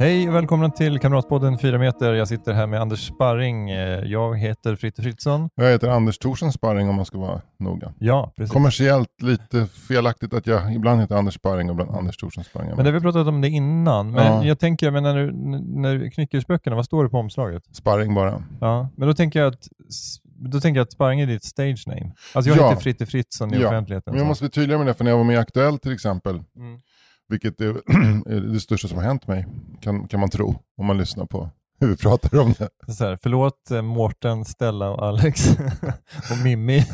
Hej och välkomna till Kamratpodden 4 meter. Jag sitter här med Anders Sparring. Jag heter Fritte Fritzson. Jag heter Anders Thorsson Sparring om man ska vara noga. Ja, precis. Kommersiellt lite felaktigt att jag ibland heter Anders Sparring och ibland Anders Thorsson Sparring. Men det har vi pratat om det innan. Men Ja. jag tänker, men när du, när Knyckersböckerna, vad står det på omslaget? Sparring bara. Ja, men då tänker jag att då tänker jag att Sparring är ditt stage name. Alltså jag Ja. heter Fritte Fritzson i Ja. offentligheten. Men jag så. måste bli tydligare med det, för när jag var med i Aktuellt till exempel, Mm. Vilket är det största som har hänt mig, kan, kan man tro, om man lyssnar på hur vi pratar om det. Så här, förlåt eh, Mårten, Stella och Alex och Mimmi.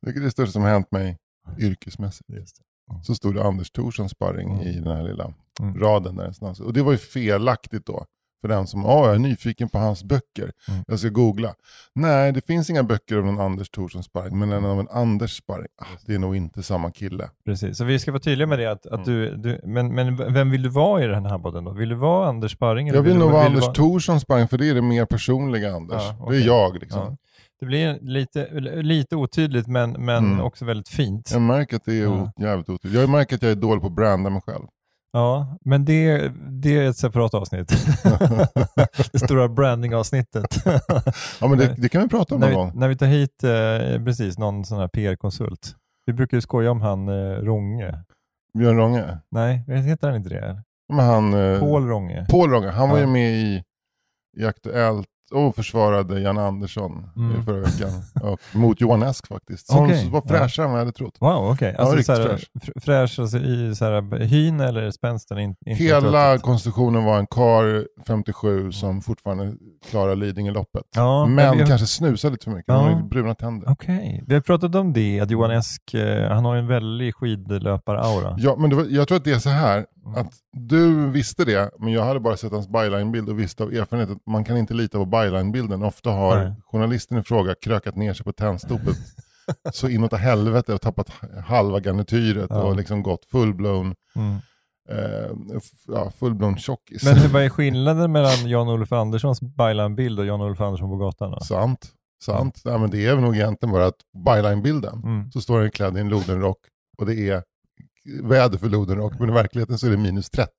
Vilket är det största som har hänt mig yrkesmässigt. Det. Så stod det Anders Thorsson Sparring Mm. i den här lilla Mm. raden där. Och det var ju felaktigt då. För den som, ja jag är nyfiken på hans böcker. Mm. Jag ska googla. Nej, det finns inga böcker av någon Anders Thorsson Sparring, men en av en Anders Sparring. Ah, det är nog inte samma kille. Precis, så vi ska vara tydliga med det. Att, att Mm. du, du, men, men vem vill du vara i den här podden då? Vill du vara Anders Sparring? Jag vill du- nog vara Anders Thorsson Sparring, för det är det mer personliga Anders. Ja, Det okej. är jag liksom. Ja. Det blir lite, lite otydligt men, men Mm. också väldigt fint. Jag märker att det är Ja. jävligt otydligt. Jag märker att jag är dålig på att branda mig själv. Ja, men det, det är ett separat avsnitt. det stora branding-avsnittet. Ja men det, det kan vi prata om när, någon vi, gång. när vi tar hit eh, precis någon sån här PR-konsult. Vi brukar ju skoja om han eh, Ronge. Björn Ronge. Nej, heter han inte det? Men han, eh, Paul Ronge. Paul Ronge, han var Ja. ju med i, i Aktuellt och försvarade Jan Andersson Mm. i förra veckan. Och, mot Johan Esk faktiskt. Som Okej, var fräschare än vad jag hade trott. Wow, okej. Ja, Alltså, såhär, fräsch. fr- fräsch alltså, i såhär, hyn eller spänsten? In, inte Hela konstruktionen var en kar 57 som fortfarande klarar Lidingöloppet. Ja, men vi har- kanske snusar lite för mycket. Ja. Han har bruna tänder. Okej, vi har pratat om det, att Johan Esk, eh, han har en väldig skidlöpar-aura. Ja, men var, jag tror att det är så här, Mm. att du visste det, men jag hade bara sett hans byline-bild och visste av erfarenhet att man kan inte lita på byline-bilden. Ofta har Nej. journalisten i fråga krökat ner sig på tändstopet så inåt helvete och tappat halva garnityret Ja. och liksom gått full-blown Mm. eh, f- ja, full-blown tjockis. Men vad är skillnaden mellan Jan-Olof Anderssons byline-bild och Jan-Olof Andersson på gatan? Då? Sant. Sant. Ja, men det är nog egentligen bara att byline-bilden, Mm. så står han klädd i en lodenrock och det är väder för lodenrock, men i verkligheten så är det minus 30.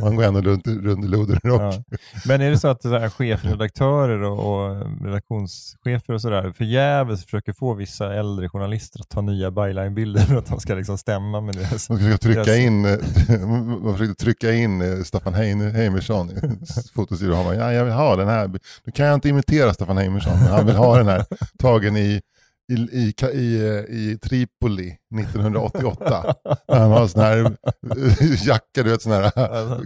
Och han går ändå runt, runt i lodenrock. Ja. Men är det så att så här, chefredaktörer och, och redaktionschefer och sådär förgäves försöker få vissa äldre journalister att ta nya byline-bilder för att de ska liksom stämma med deras... Man ska trycka Yes. in, eh, man försökte trycka in eh, Staffan Heim- Heimersson i fotostudion. Ja, jag vill ha den här. Nu kan jag inte imitera Staffan Heimersson, men han vill ha den här tagen i, i, i, i, eh, i Tripoli 1988. Han har sån här eh, jacka, du vet sån här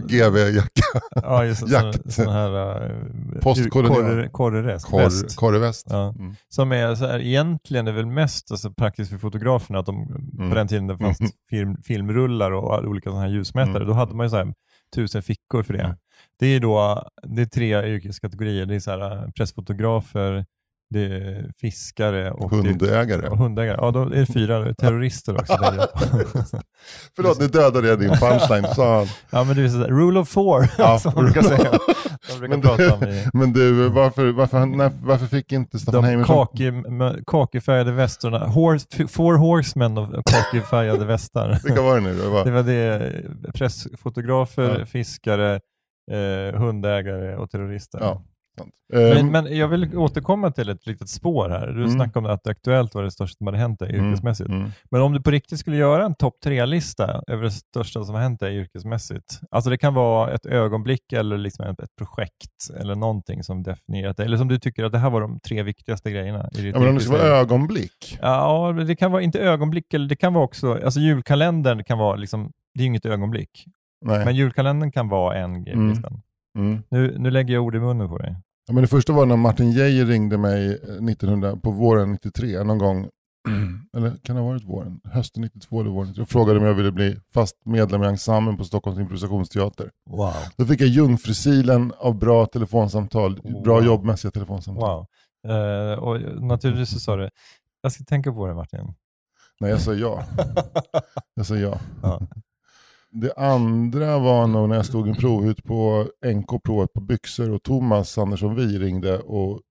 GB-jacka, Ja, just det, sån, här... Uh, Postkolonial. korreväst. korv, korvväst. Ja. Mm. Som är så här, egentligen är väl mest alltså, praktiskt för fotograferna att de, Mm. på den tiden det fanns film, filmrullar och olika sådana här ljusmätare, Mm. då hade man ju så här, tusen fickor för det. Mm. Det är då det är tre yrkeskategorier. Det är så här, pressfotografer, det är fiskare och Hundägare. och hundägare. Ja, då är det fyra terrorister också. Förlåt, nu dödade jag din punchline. Sa ja, men det är så här, rule of four, Ja. som man brukar säga. De brukar Men du, i men du varför, varför, när, varför fick inte Staffan de Heimersson... mö- kakifärgade västarna. Horse, four horsemen av kakifärgade västar. Vilka var det nu? Det var, Det var det, pressfotografer, Ja. fiskare, eh, hundägare och terrorister. Ja. Men, Ehm, men jag vill återkomma till ett litet spår här. Du Mm. snackade om att Aktuellt var det största som hade hänt dig mm, yrkesmässigt. mm. Men om du på riktigt skulle göra en topp tre-lista över det största som har hänt dig yrkesmässigt. Alltså det kan vara ett ögonblick eller liksom ett, projekt eller någonting som definierat dig. Eller som du tycker att det här var de tre viktigaste grejerna i ditt Ja, men om det ska vara ögonblick. Ja, det kan vara inte ögonblick, eller det kan vara också, alltså julkalendern kan vara liksom, det är ju inget ögonblick. Nej. Men julkalendern kan vara en grej Mm. Mm. Nu, nu lägger jag ord i munnen på dig. Ja, men det första var när Martin Geijer ringde mig eh, 1900, på våren 93, någon gång, eller kan det ha varit våren? Hösten 92 eller våren 93, och frågade om jag ville bli fast medlem i ensemblen på Stockholms improvisationsteater. Wow. Då fick jag jungfrusilen av bra telefonsamtal, bra Wow. jobbmässiga telefonsamtal. Wow. Eh, och naturligtvis så sa du, jag ska tänka på det Martin. Nej, jag sa ja. Jag sa ja. Ja. Det andra var nog när jag stod en provhut på NK provet på byxor och Thomas Andersson Vi ringde och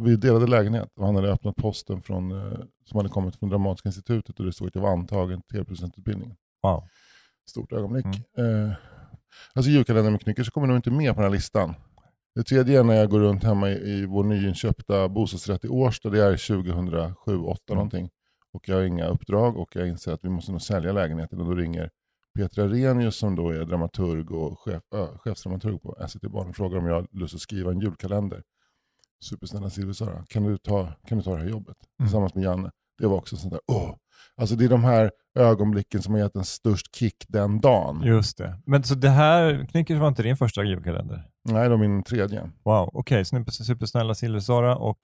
vi delade lägenhet och han hade öppnat posten från, eh, som hade kommit från Dramatiska institutet och det stod att jag var antagen till producentutbildningen. Wow. Stort ögonblick. Eh, alltså julkalendern med Knycker så kommer nog inte med på den här listan. Det tredje är när jag går runt hemma i, i vår nyinköpta bostadsrätt i Årsta, det är 2007-2008 någonting. Och jag har inga uppdrag och jag inser att vi måste nog sälja lägenheten och då ringer Peter Arrhenius som då är dramaturg och chef, äh, chefsdramaturg på SVT Barn och frågar om jag har lust att skriva en julkalender. Supersnälla Silvia Sara, kan du, ta, kan du ta det här jobbet? Tillsammans med Janne. Det var också sånt där, åh! Alltså det är de här ögonblicken som har gett en störst kick den dagen. Just det. Men så det här, Knyckers var inte din första julkalender? Nej, det var min tredje. Wow, okej. Okay. Supersnälla Silversara och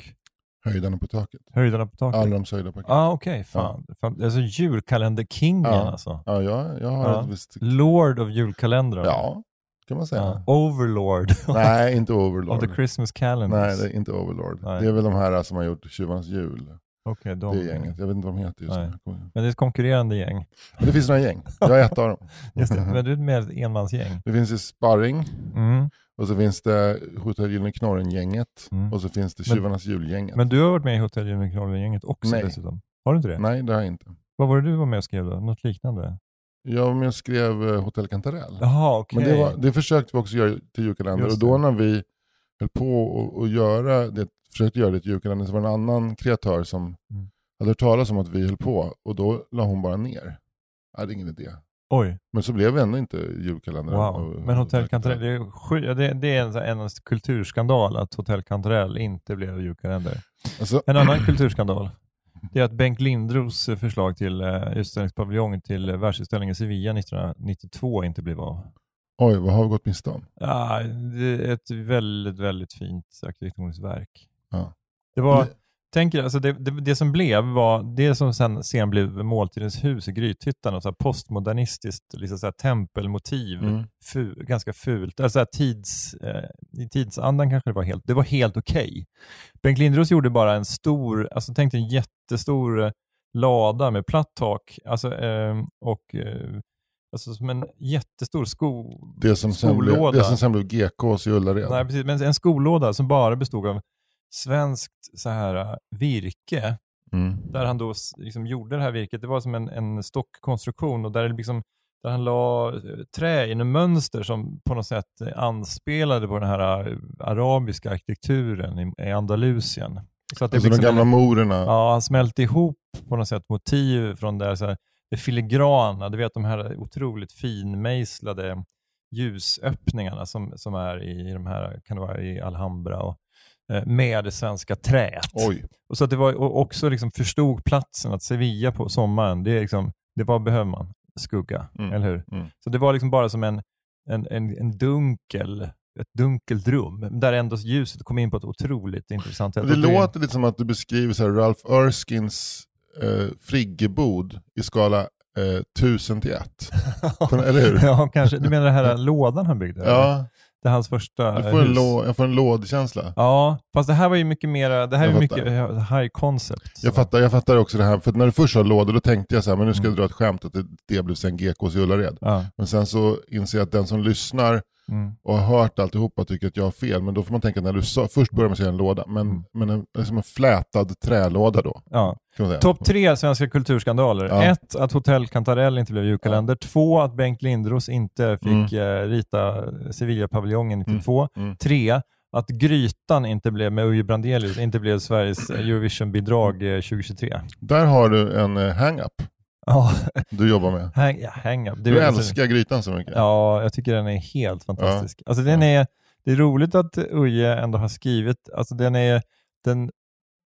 Höjdarna på taket. Höjdarna på taket? Allrams höjda paket. ah, okej. Fan. Fan. Alltså julkalenderkingen Ja. alltså. Ja, jag, jag har Ja. ett visst... Lord of julkalendrar. Ja, kan man säga. Ja. Overlord Nej, inte of Overlord. the Christmas calendars. Nej, det är inte Overlord. Nej. Det är väl de här som har gjort Tjuvarnas jul. Okej, de. Det gänget. Jag vet inte vad de heter just nu. Men det är ett konkurrerande gäng. Men det finns några gäng. Jag är ett av dem. Just det. Men du är med ett enmansgäng. Det finns ju Sparring, Mm. Och så finns det Hotell Gyllene Knorren-gänget, Mm. och så finns det Tjuvarnas julgänget. Men du har varit med i Hotell Gyllene-gänget också Nej. dessutom? Har du inte det? Nej, det har jag inte. Vad var det du var med och skrev då? Något liknande? Jag var med och skrev eh, Hotell Kantarell. Jaha, okej. Men det, var, det försökte vi också göra till julkalender. Och då när vi höll på att- göra det, försökte göra det till julkalender så var det en annan kreatör som Mm. hade hört talas om att vi höll på och då la hon bara ner. Ja, det är ingen idé. Oj, Men så blev vi ändå inte julkalender. wow. Men Hotell Cantarell, det är, det, det är en, en kulturskandal att Hotell Cantarell inte blev julkalender. Alltså, En annan kulturskandal det är att Bengt Lindros förslag till uh, utställningspaviljong till världsutställningen Sevilla 1992 inte blev av. oj, vad har vi gått miste om? Ja, det är ett väldigt, väldigt fint arkitektoniskt verk. Ja. Det var, Det- tänk er, alltså det, det, det som blev var det som sen, sen blev Måltidens hus i Grythyttan, och så postmodernistiskt liksom så här tempelmotiv. Mm. Fu, ganska fult. Alltså tids, eh, I tidsandan kanske det var helt, det var helt okej. Bengt Lindros gjorde bara en stor, alltså tänk en jättestor eh, lada med platt tak alltså, eh, och eh, alltså som en jättestor sko, Det som, sen blev, Skolåda. det som sen blev GKs i Ullared. Nej, precis. Men en skolåda som bara bestod av svenskt så här, äh, virke, Mm. där han då liksom gjorde det här virket. Det var som en, en stockkonstruktion och där, det liksom, där han la eh, trä i mönster som på något sätt eh, anspelade på den här äh, arabiska arkitekturen i, i Andalusien. Så att det Alltså de liksom gamla en- morerna. Ja, han smälte ihop på något sätt motiv från det, så här, det filigrana, du vet de här otroligt finmejslade ljusöppningarna som, som är i de här, kan det vara i Alhambra, och, med det svenska träet. Oj. Och så att det var och också liksom förstod platsen att Sevilla på sommaren, det, är liksom, det var behöver man, skugga, Mm. eller hur? Mm. Så det var liksom bara som en, en, en, en dunkel, ett dunkelt rum, där ändå ljuset kom in på ett otroligt intressant sätt. Det Och låter lite som att du beskriver så här Ralph Erskines eh, friggebod i skala eh, 1000 till 1. Eller hur? Ja, kanske. Du menar den här lådan han byggde? eller? Det är hans första jag får en, hus. lå, jag får en lådkänsla. Ja, fast det här var ju mycket mer, det här är Jag ju fattar. mycket high concept. Jag fattar, jag fattar också det här, för när du först sa lådor då tänkte jag så här, men nu ska Mm. jag dra ett skämt att det, det blev sen GKs i Ullared. Ja. Men sen så inser jag att den som lyssnar Mm. och har hört alltihopa tycker att jag har fel. Men då får man tänka när du sa, först börjar med att säga en låda, men, Mm. men en, liksom en flätad trälåda då. Ja. Topp tre svenska kulturskandaler. Ja. Ett, att Hotell Cantarell inte blev julkalender. Två, att Bengt Lindros inte fick eh, rita Sevilla-paviljongen 92. Mm. Tre, att Grytan inte blev, med Uje Brandelius, inte blev Sveriges Eurovision-bidrag eh, 2023. Där har du en eh, hang-up Ja, du jobbar med. hang, ja, hang up. Det Du är alltså- älskar grytan så mycket. Ja, jag tycker den är helt fantastisk. Alltså den är, det är roligt att Uje ändå har skrivit, alltså den är, den,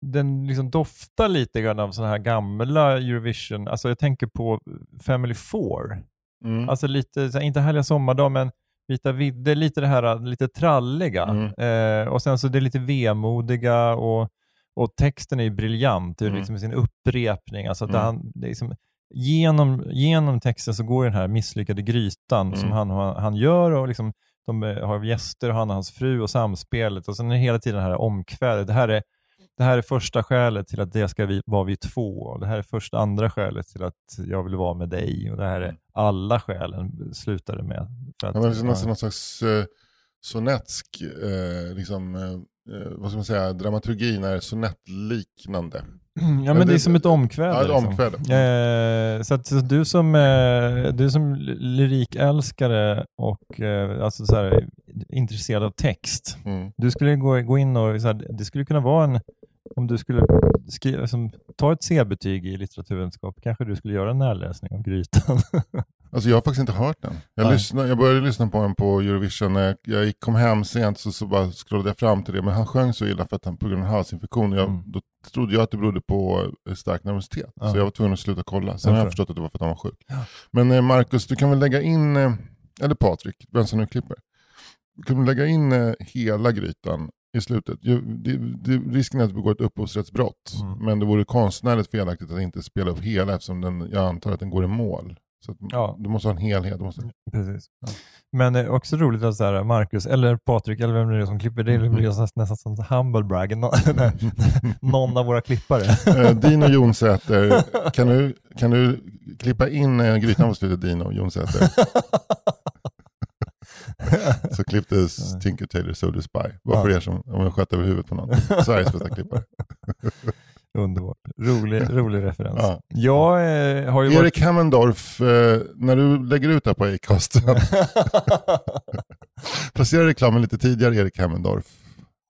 den liksom doftar lite grann av sådana här gamla Eurovision, alltså jag tänker på Family Four. Mm. Alltså lite, här, inte Härliga sommardag, men Vita vidder, lite det här lite tralliga. Mm. Eh, och sen så det är lite vemodiga och, och texten är ju briljant Mm. liksom i sin upprepning. Alltså Mm. han, det är liksom, genom, genom texten så går den här misslyckade grytan Mm. som han, han, gör och liksom, de eh, har gäster, han och hans fru och samspelet och sen är det hela tiden det här omkvädet. Det här är, det här är första skälet till att det ska vi, vara vi två. Och det här är första andra skälet till att jag vill vara med dig. Och det här är alla skälen slutade med. För att, Ja, men det är nästan någon slags eh, sonetsk, eh, liksom, eh, eh, vad ska man säga, dramaturgin är sonettliknande. Ja, men det är som ett omkväde. Ja, ett liksom. omkväde. Eh, så att så du som, eh, du som lyrikälskare och eh, alltså så här, intresserad av text, Mm. du skulle gå, gå in och, så här, det skulle kunna vara en, om du skulle skriva, som, ta ett C-betyg i litteraturvetenskap, kanske du skulle göra en närläsning av Grytan. Alltså jag har faktiskt inte hört den. Jag, lyssnade, jag började lyssna på den på Eurovision när jag, jag gick- kom hem sent så, så bara scrollade jag fram till det. Men han sjöng så illa för att han på grund av halsinfektion. Jag, Mm. Då trodde jag att det berodde på eh, stark nervositet. Ja. Så jag var tvungen att sluta kolla. Sen Jag har jag förstått att det var för att han var sjuk. Ja. Men eh, Marcus, du kan väl lägga in, eh, eller Patrik, vem som nu klipper. Du kan väl lägga in eh, hela grytan i slutet. Ju, det, det, risken är att det begår ett upphovsrättsbrott. Mm. Men det vore konstnärligt felaktigt att inte spela upp hela eftersom den, jag antar att den går i mål. Så Ja. Du måste ha en helhet. Du måste, Precis. Ja. Men det är också roligt att så här, Marcus, eller Patrik, eller vem det är som klipper, det blir nästan, nästan som humble brag, någon av våra klippare. Eh, Dino Jonsäter, kan du, kan du klippa in eh, grytan på slutet Dino Jonsäter? Så klipptes Tinker Tailor Soldier Spy. Bara för er som om jag sköt över huvudet på någon. Sveriges bästa klippare. Underbart. Rolig, rolig referens. Ja. Jag eh, har ju varit... Erik Hammendorf, eh, när du lägger ut det här på Acast, placera reklamen lite tidigare Erik Hammendorf.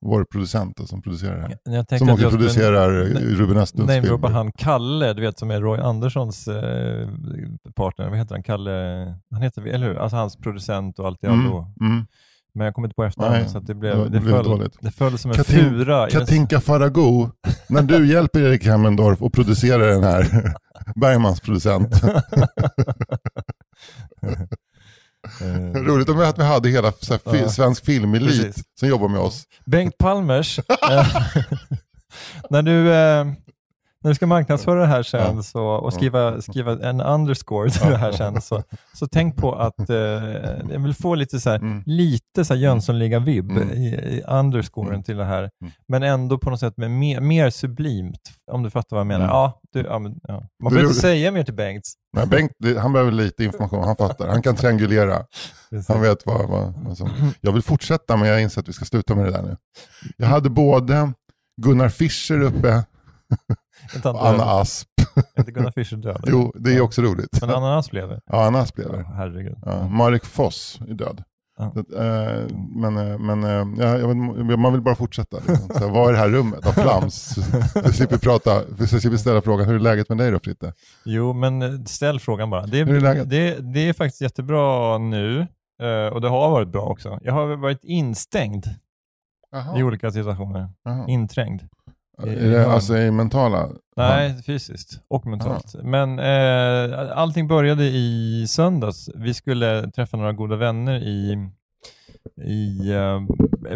Vår producent som producerar det här. jag Som också producerar eh, Nej, Ruben Östlunds filmer. han Kalle, du vet som är Roy Anderssons eh, partner. Vad heter han? Kalle? Han heter, eller hur? Alltså hans producent och allt i Mm, allo. mm. Men jag kommer inte på efternamnet Nej, så det det blev, det, det blev föll, dåligt. det föll som en Katin- fura. Katinka Farago, när du hjälper Erik Hammendorf och producerar den här, Bergmans producent. Eh, Roligt om att vi hade hela så här, fi- svensk filmelit Precis. som jobbar med oss. Bengt Palmers, eh, när, du, eh, när du ska marknadsföra det här sen Ja. så, och skriva, skriva en underscore till det här sen, så, så tänk på att eh, jag vill få lite så här, Mm. lite så här Jönssonliga-vibb Mm. i, i underscoren Mm. till det här, Mm. men ändå på något sätt med mer, mer sublimt, om du fattar vad jag menar. Mm. Ja, du, ja, men, ja. Man behöver inte säga mer till Bengt. Nej, Bengt, han behöver lite information, han fattar. Han kan triangulera. Han vet vad, vad, vad som... Jag vill fortsätta men jag inser att vi ska sluta med det där nu. Jag hade både Gunnar Fischer uppe Inte Anna Asp. Inte Gunnar Fischer död. Jo, det är också roligt. Men Anna Asp lever. Ja, Anna Asp lever. Ja, herregud. Ja, Marek Foss är död. Ja. Så eh, men eh, men eh, ja, vet, man vill bara fortsätta. Liksom. Så, vad är det här rummet av flams? Så, slipper vi prata, så slipper ställa frågan, hur är läget med dig då Fritte? Jo, men ställ frågan bara. Det är är, läget? det, det är faktiskt jättebra nu och det har varit bra också. Jag har varit instängd i Jaha. olika situationer. Jaha. Inträngd. Alltså i mentala? Nej, fysiskt och mentalt. Men eh, allting började i söndags. Vi skulle träffa några goda vänner i, i eh,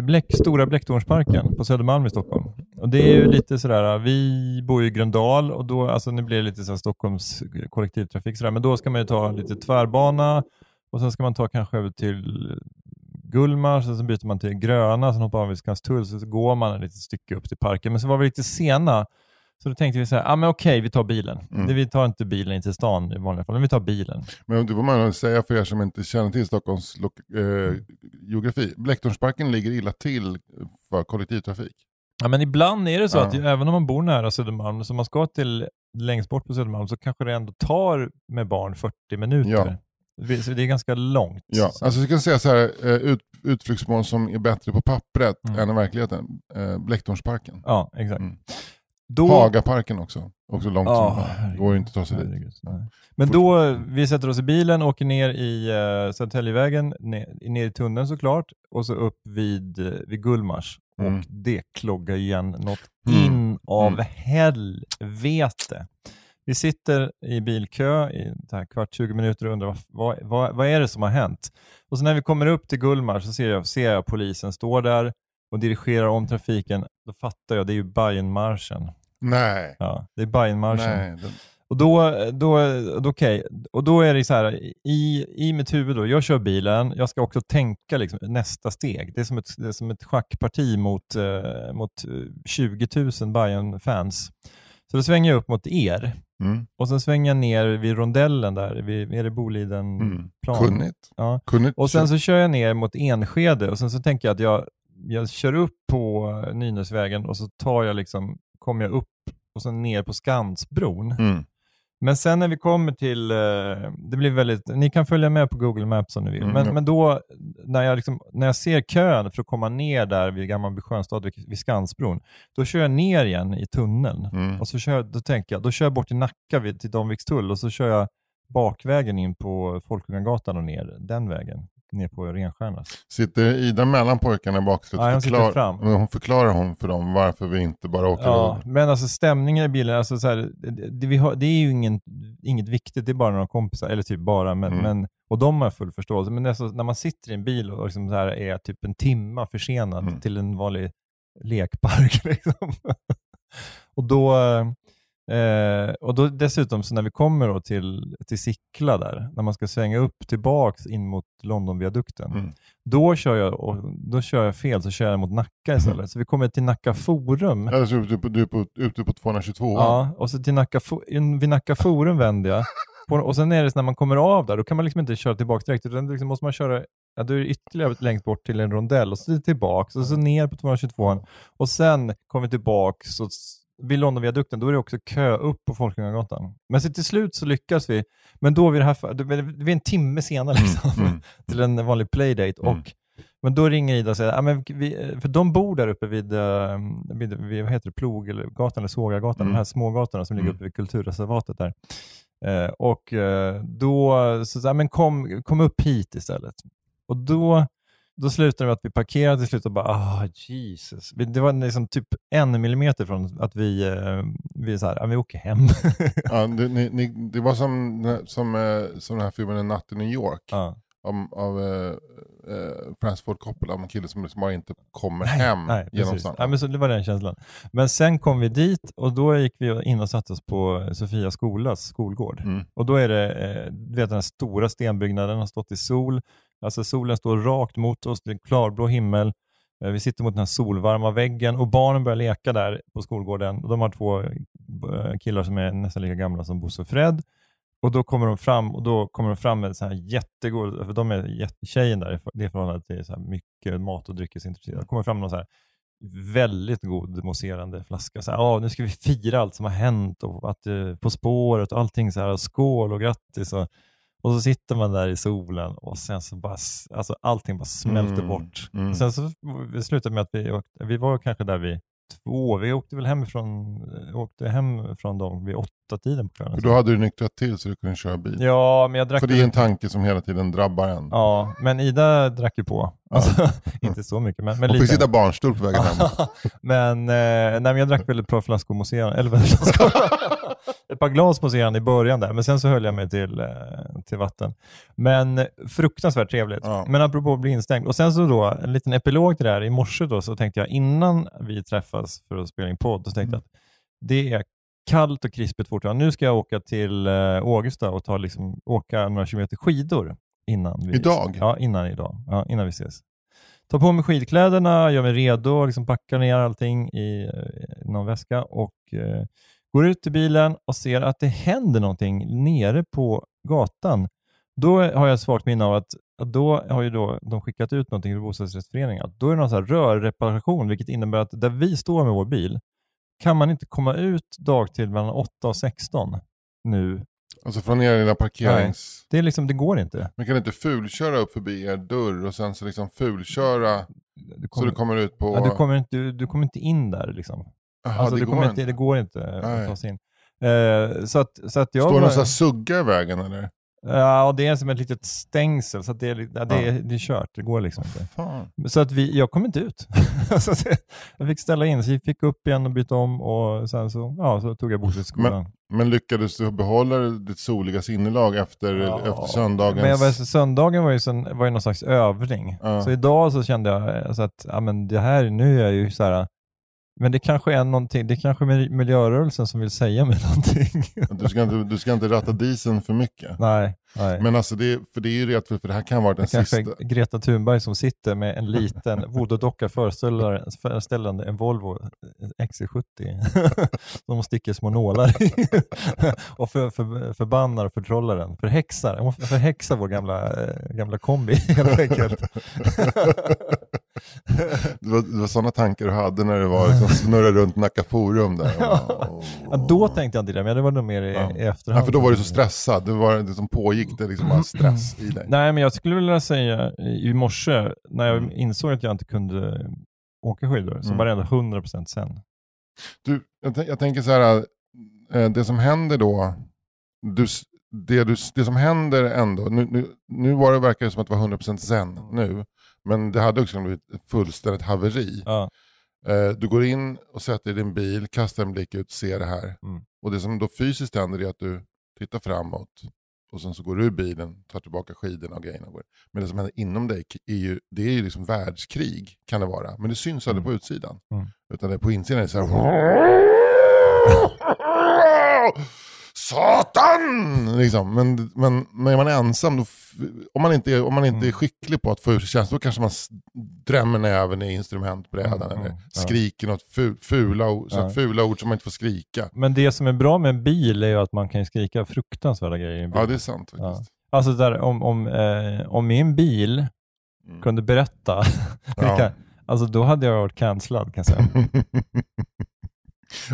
Bläck, Stora Blecktornsparken på Södermalm i Stockholm. Och det är ju lite sådär, vi bor ju i Gröndal och då, alltså nu blir det lite så här Stockholms kollektivtrafik sådär, men då ska man ju ta lite tvärbana och sen ska man ta kanske över till Gullmars, sen så byter man till Gröna, sen hoppar man vid Skanstull, så går man ett litet stycke upp till parken. Men så var vi lite sena, så då tänkte vi så här, ah, men okej, vi tar bilen. Mm. Vi tar inte bilen in till stan i vanliga fall, men vi tar bilen. Men det får man säga för er som inte känner till Stockholms eh, geografi. Blecktornsparken ligger illa till för kollektivtrafik. Ja, men ibland är det så Ja. att även om man bor nära Södermalm, så man ska till längst bort på Södermalm, så kanske det ändå tar med barn 40 minuter. Ja. Det- Så det är ganska långt. Ja, alltså jag kan säga så här, eh, ut, utflyktsmål som är bättre på pappret Mm. än i verkligheten. Eh, Blecktornsparken. Ja, exakt. Mm. Då, Hagaparken också. Också långt Ja, som herregud. går ju inte att ta sig dit. Nej. Men då, vi sätter oss i bilen, åker ner i uh, Södertäljevägen, ner, ner i tunneln såklart, och så upp vid, eh, vid Gullmars. Mm. Och det kloggar igen något Mm. in av Mm. helvete. Vi sitter i bilkö i kvart, 20 minuter och undrar vad, vad, vad, är det som har hänt? Och så när vi kommer upp till Gullmars så ser jag, ser jag polisen står där och dirigerar om trafiken. Då fattar jag, det är ju Bajenmarschen. Nej. Ja, det är Bajenmarschen. Nej. Och då, då, då, okay. och då är det så här, i, i mitt huvud, då, jag kör bilen, jag ska också tänka liksom, nästa steg. Det är som ett, det är som ett schackparti mot, eh, mot eh, 20 000 bayern fans Så då svänger jag upp mot er mm. och sen svänger jag ner vid rondellen där, vid, är det Boliden Mm. plan? Kunnigt. Ja. Kunnigt. Och sen så kör jag ner mot Enskede och sen så tänker jag att jag, jag kör upp på Nynäsvägen och så tar jag liksom, kommer jag upp och sen ner på Skansbron. Mm. Men sen när vi kommer till, eh, det blir väldigt, ni kan följa med på Google Maps om ni vill, Mm, men, ja. men då när jag, liksom, när jag ser kön för att komma ner där vid Gammalby sjöstad vid, Skansbron, då kör jag ner igen i tunneln. Mm. Och så kör, då tänker jag, då kör jag bort till Nacka vid, till Danvikstull och så kör jag bakvägen in på Folkungagatan och ner den vägen, ner på Renstjärnas. Sitter Ida mellan pojkarna i baksätet Nej, hon sitter fram. hon förklarar hon för dem varför vi inte bara åker Ja, över. men alltså stämningen i bilen, alltså så här, det, det, vi har, det är ju ingen, inget viktigt, det är bara några kompisar, eller typ bara, men, Mm. men, och de har full förståelse. Men det är så, när man sitter i en bil och liksom så här är typ en timma försenad Mm. till en vanlig lekpark. Liksom. och då, eh, och då dessutom, så när vi kommer då till, till Sickla där, när man ska svänga upp tillbaks in mot Londonviadukten, Mm. då, kör jag, och, då kör jag fel, så kör jag mot Nacka istället. Så vi kommer till Nacka Forum. Eller så är du, på- du är på, ute på 222 Ja, och så till Nacka, vid Nacka Forum vänder jag. På, och sen är det så när man kommer av där, då kan man liksom inte köra tillbaka direkt, utan liksom måste man köra Ja, då är det ytterligare längst bort till en rondell och så tillbaka och så ner på 222 och sen kommer vi tillbaka s- vid Londonviadukten, då är det också kö upp på Folkungagatan. Men så till slut så lyckas vi, men då vid det här, det är en timme senare liksom, Mm, mm. till en vanlig playdate. Mm. Och, men då ringer Ida och säger, ah, men vi, för de bor där uppe vid, eh, vid, vid vad heter det, Plog eller gatan eller Sågagatan, Mm. de här smågatorna som ligger Mm. uppe vid kulturreservatet där. Eh, och eh, då så jag, men kom, kom upp hit istället. Och då, då slutade det med att vi parkerade till slut och bara, ah Jesus. Det var liksom typ en millimeter från att vi, eh, vi, så här, ah, vi åker hem. Ja, det, ni, ni, det var som, som, eh, som den här filmen En natt i New York ja. av, av eh, eh, Francis Ford Coppola, om en kille som liksom bara inte kommer hem Nej, genom stan. Ja, men så, det var den känslan. Men sen kom vi dit och då gick vi in och satte oss på Sofia skolas skolgård. Mm. Och då är det, eh, du vet den stora stenbyggnaden har stått i sol. Alltså solen står rakt mot oss, det är klarblå himmel. Eh, vi sitter mot den här solvarma väggen och barnen börjar leka där på skolgården. De har två eh, killar som är nästan lika gamla som Bosse och Fred. Och då kommer de fram och då kommer de fram med så här jättegod, för de är jättetjejen där, det förhållandet till så här mycket mat och dryckesintresserade. De kommer fram med någon så här väldigt god mousserande flaska. Så här, oh, nu ska vi fira allt som har hänt och att eh, På spåret och allting. Så här, skål och grattis. Och, och så sitter man där i solen och sen så bara, alltså allting bara smälter Mm, bort. mm. Sen så slutade med att vi åkte, vi var kanske där vid två, vi åkte väl hemifrån, åkte hem från dem vid åtta tiden på kvällen. För då hade du nyktrat till så du kunde köra bil. Ja, men jag drack För det är en tanke som hela tiden drabbar en. Ja, men Ida drack ju på. Alltså, inte så mycket, men, men Hon fick sitta barnstol på vägen hem. men, eh, nej, men jag drack väl ett par flaskor mousserande, eller flaskor? ett par glas mousserande i början där, men sen så höll jag mig till, eh, till vatten. Men fruktansvärt trevligt. Ja. Men apropå att bli instängd. Och sen så då, en liten epilog till det här. I morse då så tänkte jag, innan vi träffas för att spela in podd, så tänkte jag att det är kallt och krispigt fortfarande. Nu ska jag åka till eh, Ågesta och ta liksom, åka några kilometer skidor innan vi, Idag? Ja, innan idag. Ja, innan vi ses. Ta på mig skidkläderna, gör mig redo, liksom packar ner allting i eh, någon väska och eh, går ut till bilen och ser att det händer någonting nere på gatan. Då har jag svagt minne av att, att då har ju då de skickat ut någonting till bostadsrättsföreningen. Då är det någon så här rörreparation, vilket innebär att där vi står med vår bil kan man inte komma ut dagtid mellan 8 och 16 nu Alltså från er lilla parkerings... Det, är liksom, det går inte. Man kan inte fulköra upp förbi er dörr och sen så liksom fulköra Du så du kommer ut på... ja, du, kommer inte, du, du kommer inte in där. Liksom. Jaha, alltså, det du går kommer inte. inte, det går inte Nej. att ta sig in. Eh, så att, så att jag Står det någon sugga i vägen eller? Ja, det är som ett litet stängsel, så det, är, ja, det, är, det är kört. Det går liksom inte. Fan. Så att vi, jag kom inte ut. så att jag fick ställa in, så jag fick upp igen och byta om och sen så, ja, så tog jag bostadsskolan. Men lyckades du behålla ditt soliga sinnelag efter, Ja, efter söndagens... Men var, söndagen var ju, sen, var ju någon slags övning. Ja. Så idag så kände jag eh, så att ja, men det här, nu är jag ju så här, men det kanske är någonting, det kanske är miljörörelsen som vill säga mig någonting. Du ska, inte, du ska inte ratta disen för mycket. nej, nej. Men alltså det, för det är ju rätt för, för det här kan vara den Det kanske sista. Greta Thunberg som sitter med en liten voodoo-docka föreställande en Volvo XC70 som sticker små nålar i och för, för, förbannar och förtrollar den. Förhäxar, hon förhäxar vår gamla, eh, gamla kombi helt enkelt. Det var, det var sådana tankar du hade när du var liksom, snurrade runt Nacka Forum där. Ja, då tänkte jag inte det, men det var nog mer i, Ja. i efterhand. Ja, för då var du så stressad. Det, var, det som pågick det liksom bara stress i dig. Nej, men jag skulle vilja säga i morse när jag insåg att jag inte kunde åka skidor, så Mm. var det ändå 100% sen. Du, jag, jag tänker så här, eh, det som händer då, du, det, du, det som händer ändå, nu, nu, nu var det verkar det som att det var 100% zen nu, men det hade också kunnat bli ett fullständigt haveri. Ja. Eh, Du går in och sätter i din bil, kastar en blick ut, ser det här. Mm. Och det som då fysiskt händer är att du tittar framåt och sen så går du ur bilen, tar tillbaka skidorna och grejerna. Men det som händer inom dig är ju, det är ju liksom världskrig, kan det vara. Men det syns aldrig Mm. på utsidan. Mm. Utan det är på insidan är det så här... Satan! Liksom. Men, men, men är man ensam, då, om man inte är, om man inte är Mm. skicklig på att få ur sig känslor, då kanske man drämmer näven i instrumentbrädan Mm, eller mm, ja. skriker något fu- fula, så Ja. fula ord som man inte får skrika. Men det som är bra med en bil är ju att man kan skrika fruktansvärda grejer i en bil. Ja, det är sant faktiskt. Alltså där, om, om, eh, om min bil Mm. kunde berätta, vilka, alltså då hade jag varit cancellad kan jag säga.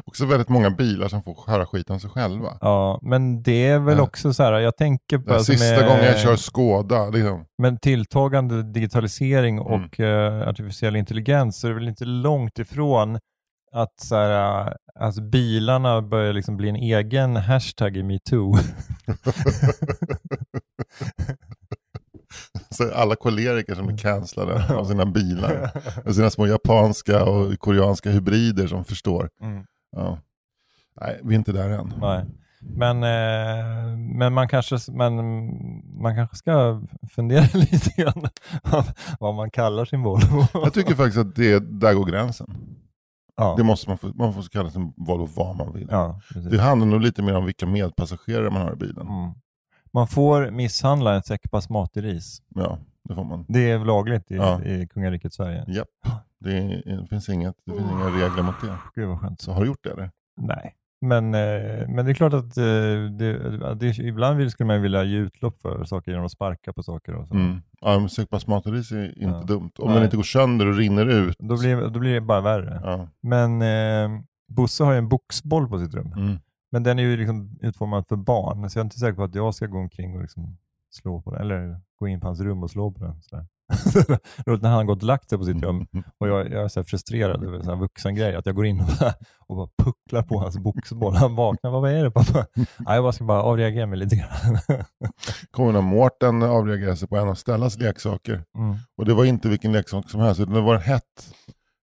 Också väldigt många bilar som får höra skit om sig själva. Ja, men det är väl också så här, jag tänker på... Den sista med- gången jag kör Skåda, liksom. Men tilltagande digitalisering Mm. och eh, artificiell intelligens så är det väl inte långt ifrån att så här, eh, alltså bilarna börjar liksom bli en egen hashtag i metoo. så alla koleriker som är cancellade av sina bilar. Och sina små japanska och koreanska hybrider som förstår. Mm. Ja. Nej, vi är inte där än. Nej. Men, eh, men man, kanske, men man kanske ska fundera lite grann vad- man kallar sin Volvo. Jag tycker faktiskt att det, där går gränsen. ja. Det måste man få, man får kalla sin Volvo vad man vill. ja. Det handlar nog lite mer om vilka medpassagerare man har i bilen. Mm. Man får misshandla en säck basmati ris. Ja, det får man. Det är lagligt i, Ja. i kungariket Sverige. Japp. Det, är, det finns, inget, det finns inga regler mot det. Gud vad skönt. Så har du gjort det eller? Nej, men, eh, men det är klart att eh, det, det, ibland vill, skulle man vilja ge utlopp för saker genom att sparka på saker. Och så. Mm. Ja, men sökbasmatoris är inte Ja. dumt. Om Nej. den inte går sönder och rinner ut. Då, blir, då blir det bara värre. Ja. Men eh, Bosse har ju en boxboll på sitt rum. Mm. Men den är ju liksom utformad för barn, så jag är inte säker på att jag ska gå omkring och liksom slå på den, eller gå in på hans rum och slå på den. Sådär. Roligt när han har gått och lagt sig på sitt rum och jag, jag är så här frustrerad över en sån här vuxen att jag går in och bara, och bara pucklar på hans boxboll. Han vaknar, vad är det pappa? Nej, jag bara ska bara avreagera mig lite grann. Kommer när Mårten avreagerade sig på en av Stellas leksaker. Mm. Och det var inte vilken leksak som helst, utan det var en hett,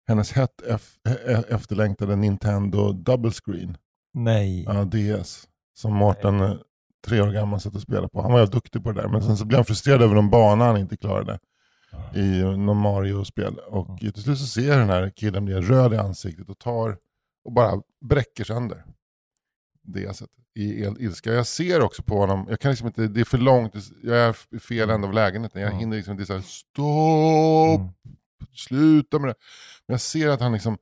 hennes hett ef- e- efterlängtade Nintendo Double Screen. Nej. Ja, DS. Som Mårten, eh, tre år gammal, satt och spelade på. Han var ju duktig på det där, men sen så blev han frustrerad över någon bana han inte klarade i eh, någon Mario-spel. Och Mm. till slut så ser den här killen bli röd i ansiktet och tar och bara bräcker sönder DSet i el- ilska. Jag ser också på honom, jag kan liksom inte, det är för långt, jag är i fel ände av lägenheten. Jag Mm. hinner liksom inte säga stopp, Mm. sluta med det. Men jag ser att han liksom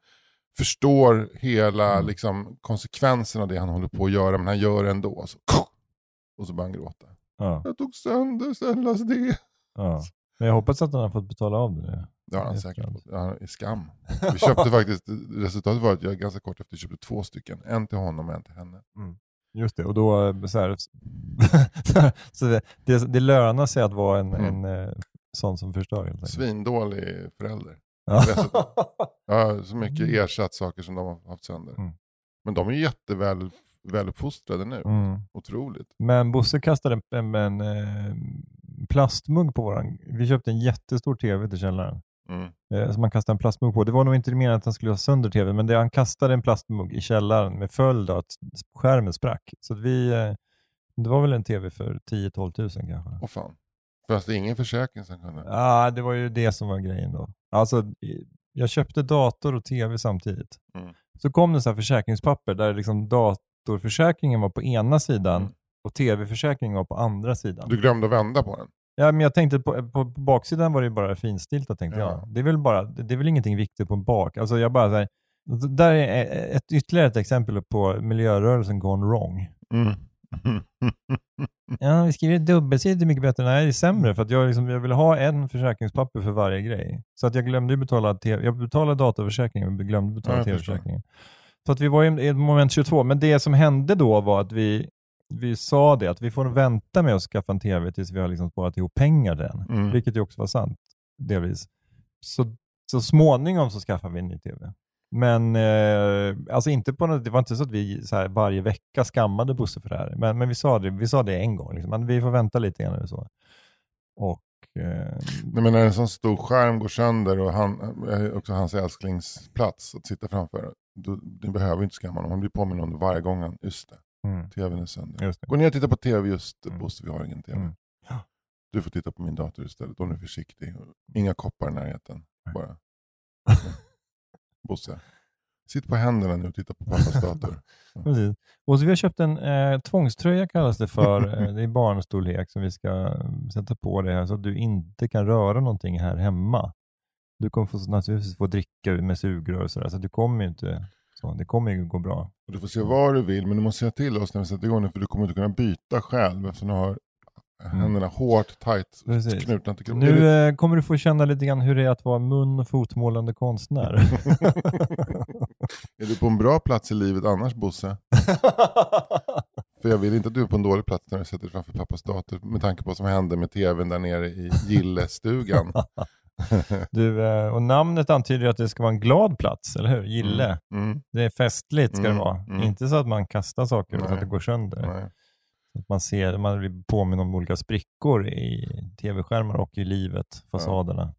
förstår hela Mm. liksom, konsekvensen av det han håller på att göra, men han gör det ändå. Så, och så börjar han gråta. Ja, Jag tog sönder Stellas det. ja. Men jag hoppas att han har fått betala av det nu. Det har han säkert fått. Ja, i skam. Vi köpte faktiskt, resultatet var att jag ganska kort efter köpte två stycken. En till honom och en till henne. Just det, och då eh, så, här, så det, det, det lönar sig att vara en, Mm. en eh, sån som förstör helt. Svindålig förälder. Ja. Så mycket ersatt saker som de har haft sönder. Mm. Men de är ju jätteväl väluppfostrade nu. Mm. Otroligt. Men Bosse kastade en, en, en eh, plastmugg på våran. Vi köpte en jättestor tv till källaren. Mm. Eh, som man kastade en plastmugg på. Det var nog inte meningen att han skulle ha sönder tvn, men det, han kastade en plastmugg i källaren med följd att skärmen sprack. Så vi, eh, det var väl en tv för 10-12 tusen kanske. Åh fan. Fast ingen försäkring som kunde. Ja, det var ju det som var grejen då. Alltså, jag köpte dator och tv samtidigt. Mm. Så kom det så här försäkringspapper där liksom datorförsäkringen var på ena sidan Mm. och tv-försäkringen var på andra sidan. Du glömde att vända på den. Ja, men jag tänkte på, på, på baksidan var det bara finstiltat tänkte Ja. jag. Det är väl bara, det är väl ingenting viktigt på bak. Alltså jag bara så här, där är ett, ytterligare ett exempel på miljörörelsen gone wrong. Mm. Ja, vi skriver dubbelsidigt är mycket bättre. Nej, det är sämre för att jag, liksom, jag vill ha en försäkringspapper för varje grej. Så att jag glömde betala, TV, jag betalade datorförsäkringen men glömde betala Ja, tv-försäkringen. Så att vi var i moment 22, men det som hände då var att vi, vi sa det att vi får vänta med att skaffa en tv tills vi har liksom sparat ihop pengar den. Mm. Vilket ju också var sant, delvis. Så, så småningom så skaffade vi en ny tv. Men eh, alltså inte på något, det var inte så att vi så här, varje vecka skammade Bosse för det här. Men, men vi, sa det, vi sa det en gång, liksom, vi får vänta lite grann. Och, så. och eh, Nej, men när en sån stor skärm går sönder och han, är också hans älsklingsplats att sitta framför. Då, ni behöver inte skamma honom. Han blir påminn om det varje gång. Han, just det, mm, tvn är sönder. det. Gå ner och titta på tv just Mm. Bosse, vi har ingen tv. Mm. Ja. Du får titta på min dator istället. Om du är försiktig. Inga koppar i närheten. Bara. Bosse. Sitt på händerna nu och titta på pappas dator. Precis. Och så vi har köpt en eh, tvångströja kallas det för. Eh, det är barnstorlek som vi ska eh, sätta på dig här så att du inte kan röra någonting här hemma. Du kommer få, naturligtvis få dricka med sugrör och sådär, så du kommer ju inte, så, det kommer ju gå bra. Och du får se vad du vill, men du måste säga till oss när vi sätter igång nu, för du kommer inte kunna byta själv eftersom du har händerna hårt, Mm. Precis. knutna till kroppen. Nu eh, kommer du få känna lite grann hur det är att vara mun och fotmålande konstnär. Är du på en bra plats i livet annars Bosse? För jag vill inte att du är på en dålig plats när du sätter dig framför pappas dator med tanke på vad som hände med tvn där nere i Gillestugan. du, eh, och namnet antyder ju att det ska vara en glad plats, eller hur? Gille. Mm, Det är festligt ska Mm, det vara. mm. Inte så att man kastar saker och så att det går sönder. nej. Man ser, man blir påminn om olika sprickor i tv-skärmar och i livet, fasaderna.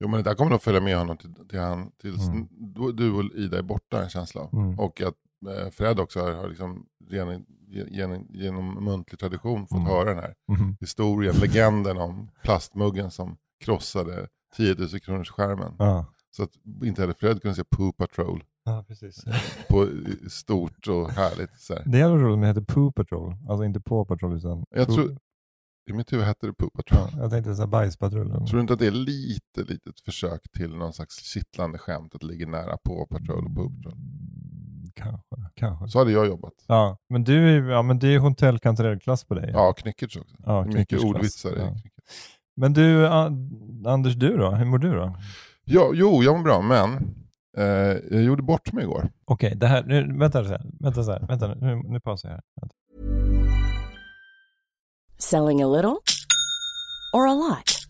Jo men det där kommer nog följa med honom till, till han, tills Mm. du, och Ida är borta en känsla av. Mm. Och att eh, Fred också har, har liksom genom, genom, genom muntlig tradition fått Mm. höra den här Mhm. historien, legenden om plastmuggen som krossade 10 000 kronors skärmen. Ja. Så att inte heller Fred kunde se Poo Patrol ja, precis. på stort och härligt. Så här. Det är roligt med heter Poo Patrol, alltså inte Paw Patrol utan Jag tror- I mitt huvud hette det Poo Patrol. Ja, jag tänkte såhär bajspatrullen. Tror du inte att det är lite litet försök till någon slags kittlande skämt att ligga nära på Patrol och Poo Patrol? Kanske, kanske. Så hade jag jobbat. Ja, men du är, ja, men det är Hotel Cantarell-klass på dig. Ja, Knyckertz också. Ja, mycket ordvitsar i Ja. Men du, Anders, du då? Hur mår du då? Ja, jo, jag mår bra, men eh, jag gjorde bort mig igår. Okej, det här, nu, vänta vänta så här, vänta nu, nu pausar jag här. Vänta. Selling a little or a lot?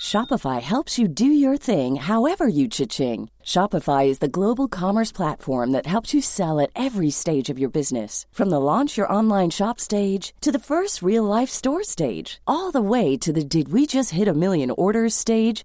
Shopify helps you do your thing however you cha-ching. Shopify is the global commerce platform that helps you sell at every stage of your business. From the launch your online shop stage to the first real life store stage, all the way to the did we just hit a million orders stage.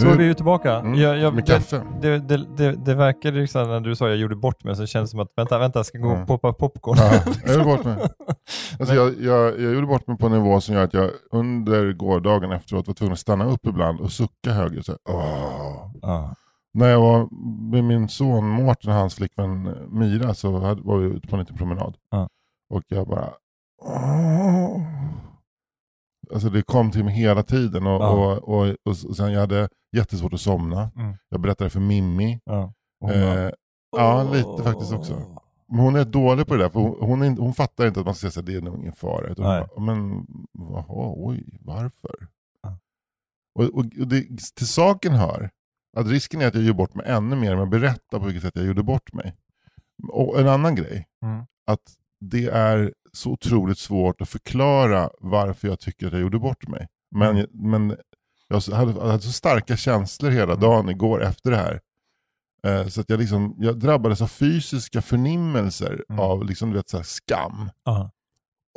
Så är vi ju tillbaka. Mm, Jag, jag, med kaffe. det, det, det, det verkar liksom när du sa jag gjorde bort mig så känns det som att vänta, vänta, jag ska gå Mm. och poppa popcorn. Ja, jag gjorde bort mig. Alltså jag, jag, jag gjorde bort mig på en nivå som gör att jag under gårdagen efteråt var tvungen att stanna upp ibland och sucka högre. Så här, åh. Ja. När jag var med min son Mårten och hans flickvän Mira så var vi ute på en liten promenad. Ja. Och jag bara... Åh. Alltså det kom till mig hela tiden och, Ja. och, och, och, och sen jag hade jättesvårt att somna. Mm. Jag berättade för Mimmi. Ja. Hon Eh, ja, lite faktiskt också. Men hon är dålig på det där, för hon, hon, hon fattar inte att man ska säga att det är nog ingen fara. Utan bara, men jaha, oj, varför? Ja. Och, och, och det, till saken hör att risken är att jag gör bort mig ännu mer om jag berättar på vilket sätt jag gjorde bort mig. Och en annan grej, Mm. att det är så otroligt svårt att förklara varför jag tycker att jag gjorde bort mig. Men, Mm. men jag hade, jag hade så starka känslor hela dagen igår efter det här. Eh, Så att jag, liksom, jag drabbades av fysiska förnimmelser Mm. av liksom, du vet, så här, skam. Ja.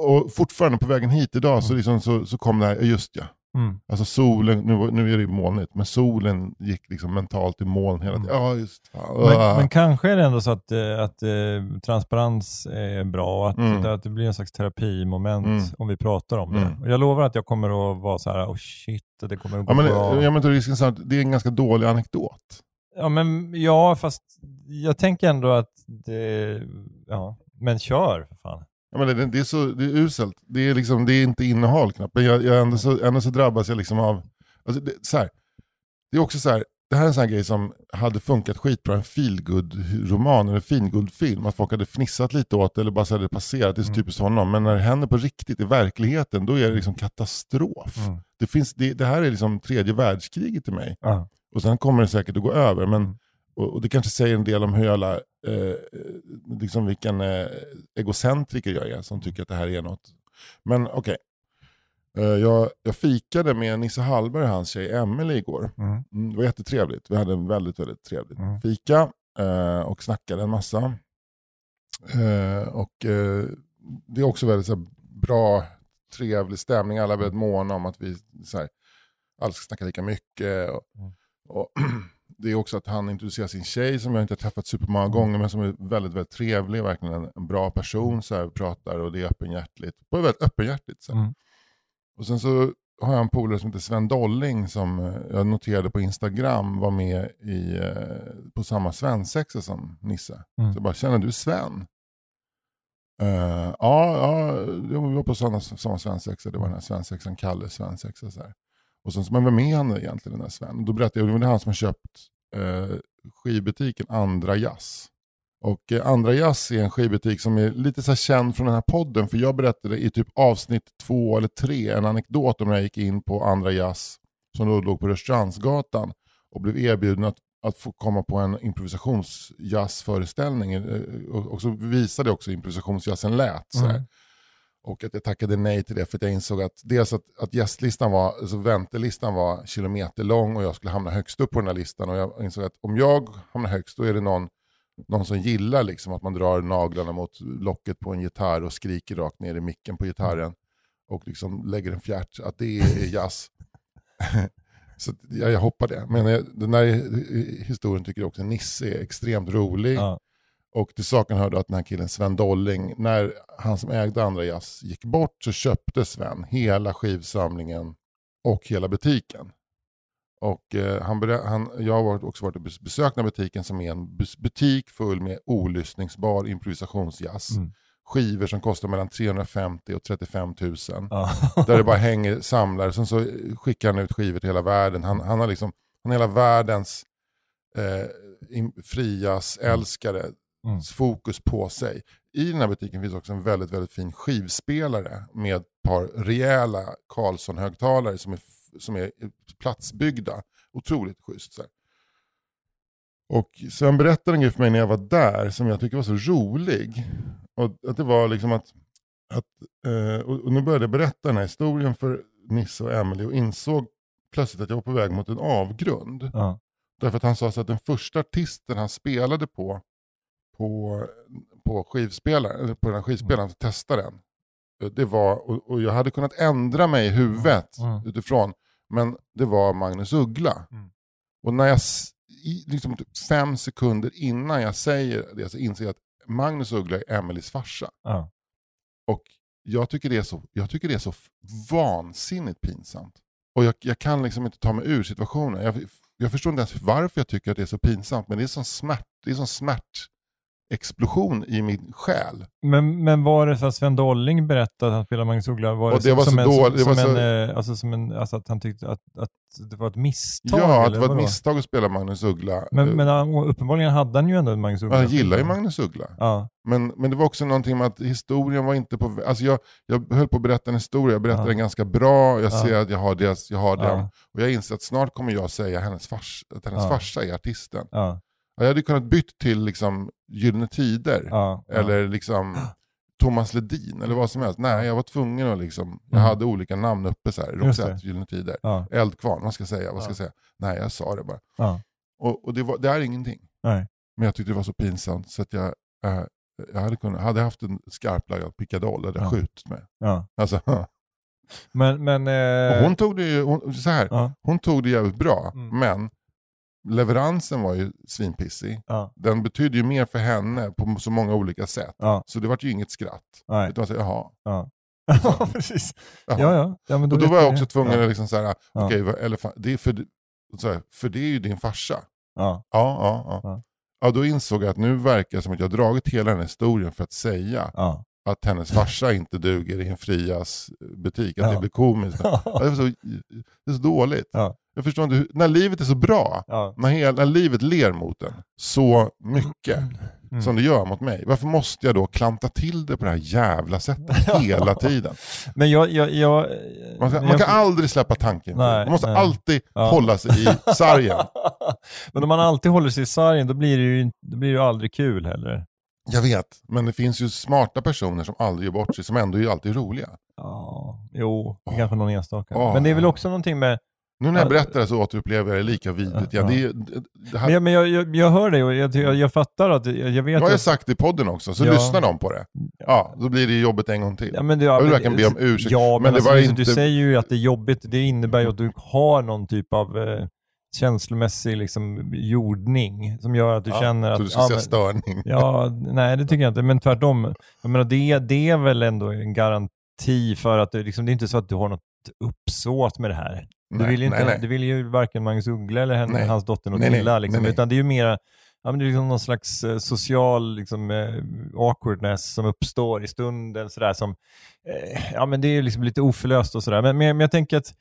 Och fortfarande på vägen hit idag så, Mm. liksom, så, så kom det här, just ja. Mm. Alltså solen, nu, nu är det ju molnigt, men solen gick liksom mentalt i moln hela tiden. Ja just. Men, Ah. men kanske är det ändå så att, eh, att eh, transparens är bra och att, Mm. att det blir en slags terapimoment Mm. om vi pratar om det. Mm. Och jag lovar att jag kommer att vara så här, oh shit, det kommer att gå Ja men, bra. ja, men är risken så att det är en ganska dålig anekdot. Ja, men, ja, fast jag tänker ändå att det, ja, men kör för fan. Ja, men det, det, är så, det är uselt. Det är, liksom, det är inte innehåll knappt. Men jag, jag ändå, så, ändå så drabbas jag liksom av... Alltså det, så här, det är också så här, det här är en sån här grej som hade funkat skitbra i en feelgood-roman eller feelgood-film. Att folk hade fnissat lite åt det eller bara så hade det passerat. Det är så Mm. typiskt honom. Men när det händer på riktigt i verkligheten, då är det liksom katastrof. Mm. Det, finns, det, det här är liksom tredje världskriget till mig. Ja. Och sen kommer det säkert att gå över. Men, Mm. Och, och det kanske säger en del om hur jävla, eh, liksom vilken eh, egocentriker jag är som tycker att det här är något. Men okej. Eh, jag, jag fikade med Nisse Hallberg och hans tjej Emelie igår. Mm. Mm, det var jättetrevligt. Vi hade en väldigt, väldigt trevligt Mm. fika eh, och snackade en massa. Eh, och Det är också väldigt så här, bra, trevlig stämning. Alla är väldigt måna om att vi så här, alla ska snacka lika mycket. Och, Mm. och det är också att han introducerar sin tjej som jag inte har träffat supermånga gånger men som är väldigt, väldigt trevlig. Verkligen en, en bra person. Så här, pratar och det är öppenhjärtligt. På ett väldigt öppenhjärtigt sätt. Mm. Och sen så har jag en polare som heter Sven Dolling som eh, jag noterade på Instagram var med i, eh, på samma svensexa som Nisse. Mm. Så jag bara, känner du Sven? Eh, ja, ja, vi var på samma, samma svensexa. Det var den här svensexan, Kalle svensexa. Så här. Och sen så, men vem är han egentligen den här Sven? Då berättade jag, det är han som har köpt eh, skivbutiken Andra Jazz. Och eh, Andra Jazz är en skivbutik som är lite så här känd från den här podden. För jag berättade i typ avsnitt två eller tre en anekdot om när jag gick in på Andra Jazz. Som då låg på Rörstrandsgatan. Och blev erbjuden att, att få komma på en improvisationsjazzföreställning. Eh, och, och så visade jag också hur improvisationsjazzen lät. Så här. Mm. Och att jag tackade nej till det för att jag insåg att dels att, att gästlistan var, alltså väntelistan var kilometerlång och jag skulle hamna högst upp på den här listan. Och jag insåg att om jag hamnar högst då är det någon, någon som gillar liksom att man drar naglarna mot locket på en gitarr och skriker rakt ner i micken på gitarren. Och liksom lägger en fjärt, att det är jazz. Så jag, jag hoppar det. Men jag, den här historien tycker jag också Nisse är extremt rolig. Ja. Och till saken hörde att den här killen Sven Dolling, när han som ägde Andra Jazz gick bort så köpte Sven hela skivsamlingen och hela butiken. Och eh, han, han, jag har också varit och bes- besökt den här butiken som är en butik full med olyssningsbar improvisationsjazz. Mm. Skivor som kostar mellan 350 och 35 000. Ja. Där det bara hänger samlare. Sen så skickar han ut skivor till hela världen. Han, han har liksom han hela världens eh, frias älskare Mm. fokus på sig. I den här butiken finns också en väldigt, väldigt fin skivspelare med ett par rejäla Carlson-högtalare som är, som är platsbyggda. Otroligt schysst. Så här. Och sen berättade en grej för mig när jag var där som jag tycker var så rolig. Och att det var liksom att, att eh, och nu började jag berätta den här historien för Nisse och Emily och insåg plötsligt att jag var på väg mot en avgrund. Ja. Därför att han sa så att den första artisten han spelade på, på, på skivspelaren, på den skivspelaren, att testa den. eh, Det var, och, och jag hade kunnat ändra mig i huvudet Mm. utifrån. Men det var Magnus Uggla. Mm. Och när jag, liksom typ fem sekunder innan jag säger det så inser jag att Magnus Uggla är Emelies farsa. Ja. Och jag tycker det är så, jag tycker det är så vansinnigt pinsamt. Och jag, jag kan liksom inte ta mig ur situationen. Jag, jag förstår inte ens varför jag tycker att det är så pinsamt, men det är sån smärt, det är sån smärtexplosion i min själ. Men, men var det så att Sven Dolling berättade att han spelade Magnus Uggla? Var Och det var som en, det Som, var som så- en, eh, alltså som en, alltså att han tyckte att, att det var ett misstag? ja, att det var ett misstag att spela Magnus Uggla. Men, Eh, men han, uppenbarligen hade han ju ändå Magnus Uggla. han gillar ju Magnus Uggla. Ja, Men, men det var också någonting med att historien var inte på alltså jag, jag höll på att berätta en historia, jag berättade Ja. den ganska bra, jag Ja. ser att jag har, deras, jag har den. ja, Och jag inser att snart kommer jag säga hennes fars, att hennes Ja. farsa är artisten. ja, Jag hade kunnat bytt till liksom Gyllene Tider, ja, ja. eller liksom Thomas Ledin, eller vad som helst. Nej, jag var tvungen att liksom, jag Mm. hade olika namn uppe så här, Roxette. Gyllene Tider, ja, Eldkvarn, vad ska jag säga, vad ska Ja. jag säga? Nej, jag sa det bara. ja. Och, och det, var, det är ingenting. Nej. Men jag tyckte det var så pinsamt så att jag, eh, jag hade, kunnat, hade haft en skarplaggad pickadoll hade jag Ja. skjutit med. ja. Alltså, Men, men... Eh, hon tog det ju, hon, så här, ja, hon tog det jävligt bra, Mm. men leveransen var ju svinpissig. ja, Den betydde ju mer för henne på så många olika sätt. ja, Så det var ju inget skratt. nej. Utan man säger, jaha. Ja. precis. jaha. Ja, ja. ja men och då var jag också det. tvungen ja. att liksom Ja. okej, vad- elefant, det är för, för det är ju din farsa. Ja, Ja, ja, ja. Ja. ja. då insåg jag att nu verkar det som att jag har dragit hela den här historien för att säga ja. Att hennes farsa inte duger i en Frias butik, att Ja. det blir komiskt. Ja, det, är så, det är så dåligt. Ja. Jag förstår inte, hur, när livet är så bra, när, hela, när livet ler mot en så mycket Mm. som det gör mot mig, varför måste jag då klanta till det på det här jävla sättet hela tiden? Men jag... jag, jag Man, ska, men man jag- kan aldrig släppa tanken. Nej, man måste nej. alltid hålla sig i sargen. men om man alltid håller sig i sargen, då blir det ju, då blir det ju aldrig kul heller. Jag vet, men det finns ju smarta personer som aldrig gör bort sig, som ändå är alltid roliga. Ja, jo, Åh. kanske någon enstaka. Åh. Men det är väl också någonting med... Nu när jag Ja. berättar det så återupplever jag det lika vidrigt. Ja, Ja. det, det, det här, Men, jag, men jag, jag, jag hör dig och jag, jag, jag fattar att... Jag, jag vet jag har ju att, sagt det i podden också, så Ja. lyssnar de på det. Ja, då blir det jobbet en gång till. Ja, men det, Jag vill men- verkligen be om ursäkt. Ja, men, Men det alltså, var du, inte- du säger ju att det är jobbigt. Det innebär ju att du har någon typ av eh, känslomässig liksom, jordning som gör att du Ja, känner att... Så du ska ja, säga störning. Ja, nej det tycker jag inte. Men tvärtom. Jag menar, det, det är väl ändå en garanti för att det, liksom, det är inte så att du har något uppsåt med det här. Du Nej, vill, ju inte, nej, nej. Du vill ju varken Magnus Uggla eller henne, hans dotter något Nej, illa. Liksom. Utan det är ju mer ja, men det är liksom någon slags eh, social liksom, eh, awkwardness som uppstår i stunden. Sådär, som, eh, ja, men det är liksom lite oförlöst och sådär. Men, men, men jag tänker att